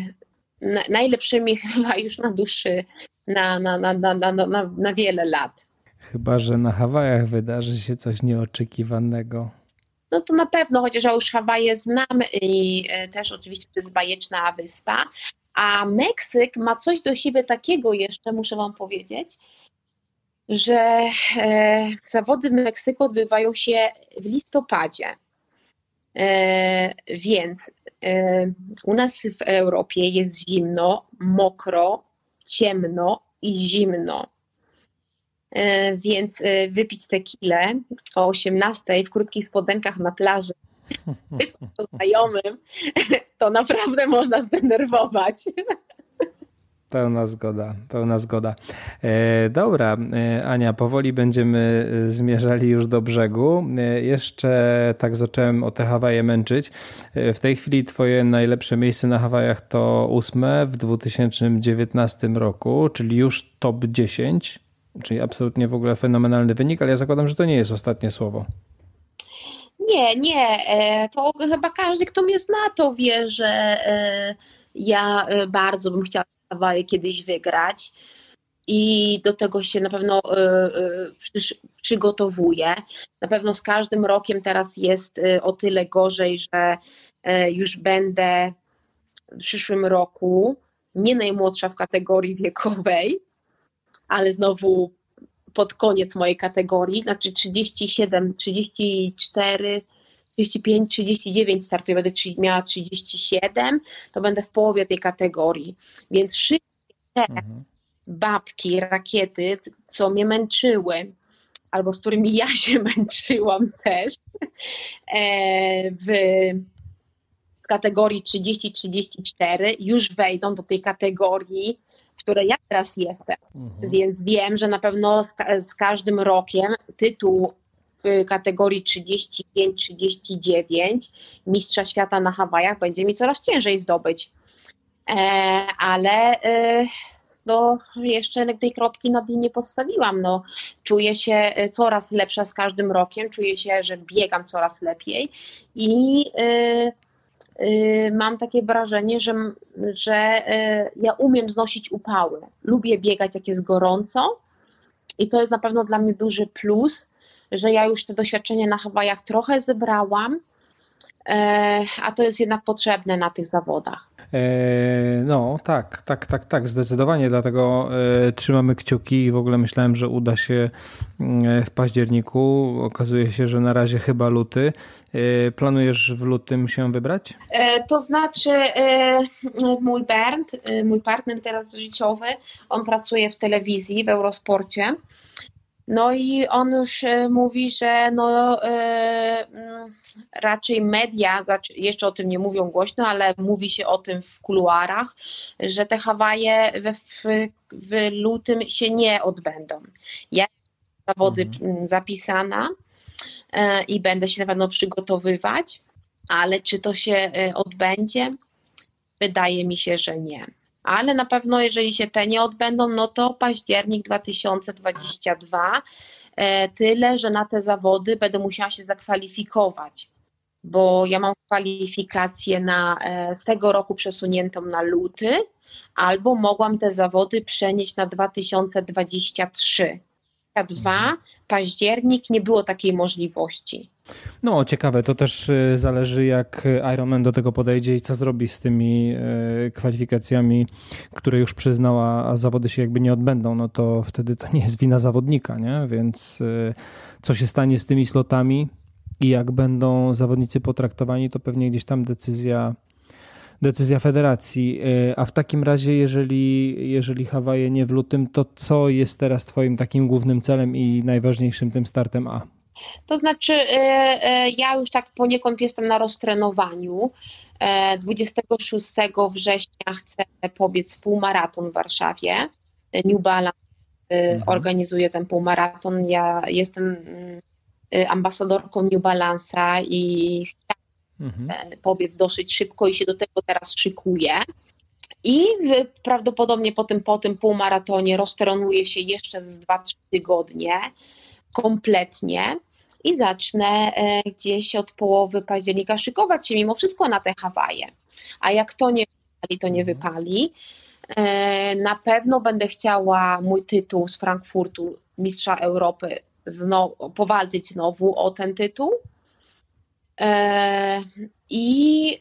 najlepszymi chyba już na duszy na, na, na, na, na, na, na wiele lat. Chyba, że na Hawajach wydarzy się coś nieoczekiwanego. No to na pewno, chociaż ja już Hawaje znam i e, też oczywiście to jest bajeczna wyspa, a Meksyk ma coś do siebie takiego jeszcze, muszę wam powiedzieć, że e, zawody w Meksyku odbywają się w listopadzie. E, więc e, u nas w Europie jest zimno, mokro, ciemno i zimno. Więc wypić tequilę o 18 w krótkich spodenkach na plaży z znajomym, to naprawdę można zdenerwować. Pełna zgoda, pełna zgoda. E, dobra, e, Ania, powoli będziemy e, zmierzali już do brzegu. E, jeszcze tak zacząłem o te Hawaje męczyć. E, w tej chwili twoje najlepsze miejsce na Hawajach to ósme w 2019 roku, czyli już top 10, czyli absolutnie w ogóle fenomenalny wynik, ale ja zakładam, że to nie jest ostatnie słowo. Nie, nie, e, to chyba każdy, kto mnie zna, to wie, że ja bardzo bym chciała Hawaje kiedyś wygrać. I do tego się na pewno przygotowuję. Na pewno z każdym rokiem teraz jest o tyle gorzej, że już będę w przyszłym roku nie najmłodsza w kategorii wiekowej, ale znowu pod koniec mojej kategorii, znaczy 37, 34, 35, 39 startuję, będę miała 37, to będę w połowie tej kategorii. Więc wszystkie te mhm. babki, rakiety, co mnie męczyły, albo z którymi ja się męczyłam też, e, w kategorii 30-34 już wejdą do tej kategorii, w której ja teraz jestem. Mhm. Więc wiem, że na pewno z, z każdym rokiem tytuł w kategorii 35-39 mistrza świata na Hawajach będzie mi coraz ciężej zdobyć. E, ale e, no, jeszcze tej kropki nad i nie postawiłam. No, czuję się e, coraz lepsza z każdym rokiem, czuję się, że biegam coraz lepiej i mam takie wrażenie, że, że ja umiem znosić upały. Lubię biegać, jak jest gorąco i to jest na pewno dla mnie duży plus, że ja już te doświadczenie na Hawajach trochę zebrałam, e, a to jest jednak potrzebne na tych zawodach. E, no, tak, tak, tak, tak, zdecydowanie. Dlatego e, trzymamy kciuki i w ogóle myślałem, że uda się w październiku. Okazuje się, że na razie chyba luty. Planujesz w lutym się wybrać? To znaczy, mój Bernd, mój partner teraz życiowy, on pracuje w telewizji, w Eurosporcie. No i on już e, mówi, że no, e, mm, raczej media, jeszcze o tym nie mówią głośno, ale mówi się o tym w kuluarach, że te Hawaje w, w, w lutym się nie odbędą. Ja zawody mhm. zapisana e, i będę się na pewno przygotowywać, ale czy to się odbędzie? Wydaje mi się, że nie ale na pewno jeżeli się te nie odbędą, no to październik 2022. E, tyle, że na te zawody będę musiała się zakwalifikować, bo ja mam kwalifikację na, e, z tego roku przesuniętą na luty, albo mogłam te zawody przenieść na 2023. 2, październik, nie było takiej możliwości. No, ciekawe, to też y, zależy, jak Ironman do tego podejdzie i co zrobi z tymi y, kwalifikacjami, które już przyznała, a zawody się jakby nie odbędą, no to wtedy to nie jest wina zawodnika, nie? Więc y, co się stanie z tymi slotami i jak będą zawodnicy potraktowani, to pewnie gdzieś tam decyzja decyzja federacji. A w takim razie, jeżeli, jeżeli Hawaje nie w lutym, to co jest teraz Twoim takim głównym celem i najważniejszym tym startem A? To znaczy, e, e, ja już tak poniekąd jestem na roztrenowaniu. 26 e, września chcę pobiec półmaraton w Warszawie. New Balance mhm. organizuje ten półmaraton. Ja jestem mm, ambasadorką New Balance'a i mhm. pobiec dosyć szybko i się do tego teraz szykuję. I prawdopodobnie po tym, po tym półmaratonie roztrenuję się jeszcze z 2-3 tygodnie kompletnie i zacznę e, gdzieś od połowy października szykować się mimo wszystko na te Hawaje. A jak to nie wypali, to nie mhm. wypali. E, na pewno będę chciała mój tytuł z Frankfurtu, Mistrza Europy, znowu, powalczyć znowu o ten tytuł. E, I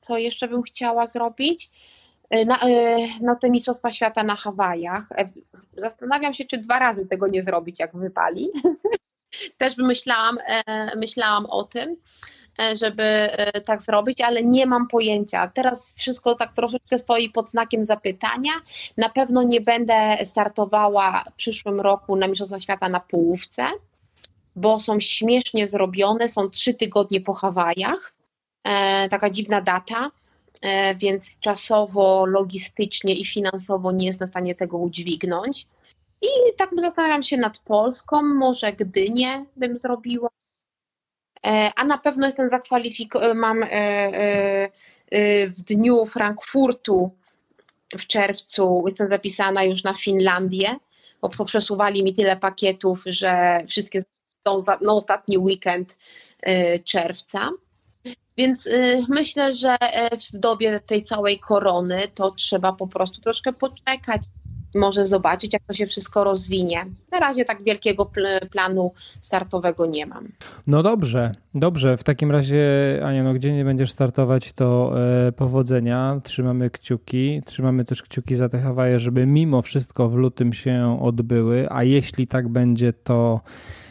co jeszcze bym chciała zrobić? Na, na te Mistrzostwa Świata na Hawajach. Zastanawiam się, czy dwa razy tego nie zrobić, jak wypali. Też myślałam, e, myślałam o tym, e, żeby e, tak zrobić, ale nie mam pojęcia. Teraz wszystko tak troszeczkę stoi pod znakiem zapytania. Na pewno nie będę startowała w przyszłym roku na Mistrzostwach Świata na połówce, bo są śmiesznie zrobione, są trzy tygodnie po Hawajach. Taka dziwna data, więc czasowo, logistycznie i finansowo nie jestem w stanie tego udźwignąć. I tak zastanawiam się nad Polską, może Gdynię bym zrobiła. E, a na pewno jestem zakwalifikowana, mam e, e, w dniu Frankfurtu w czerwcu, jestem zapisana już na Finlandię, bo przesuwali mi tyle pakietów, że wszystkie są na ostatni weekend czerwca. Więc myślę, że w dobie tej całej korony to trzeba po prostu troszkę poczekać, może zobaczyć, jak to się wszystko rozwinie. Na razie tak wielkiego pl planu startowego nie mam. No dobrze, dobrze. W takim razie, Ania, no gdzie nie będziesz startować, to e, powodzenia. Trzymamy kciuki. Trzymamy też kciuki za te Hawaje, żeby mimo wszystko w lutym się odbyły, a jeśli tak będzie, to E,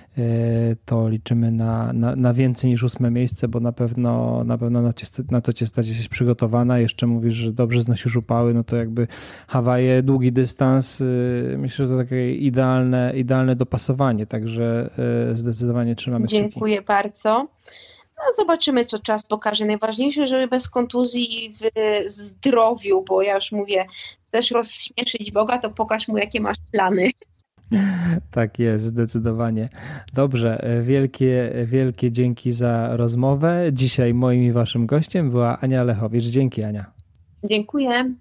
to liczymy na, na, na, więcej niż ósme miejsce, bo na pewno na, pewno na, cię, na to cię stać jesteś przygotowana. Jeszcze mówisz, że dobrze znosisz upały, no to jakby Hawaje, długi dystans, y, myślę, że to takie idealne, idealne dopasowanie, także y, zdecydowanie trzymamy kciuki. Dziękuję bardzo. No zobaczymy, co czas pokaże. Najważniejsze, żeby bez kontuzji w zdrowiu, bo ja już mówię, chcesz rozśmieszyć Boga, to pokaż mu, jakie masz plany. Tak jest, zdecydowanie. Dobrze, wielkie, wielkie dzięki za rozmowę. Dzisiaj moim i waszym gościem była Ania Lechowicz. Dzięki Ania. Dziękuję.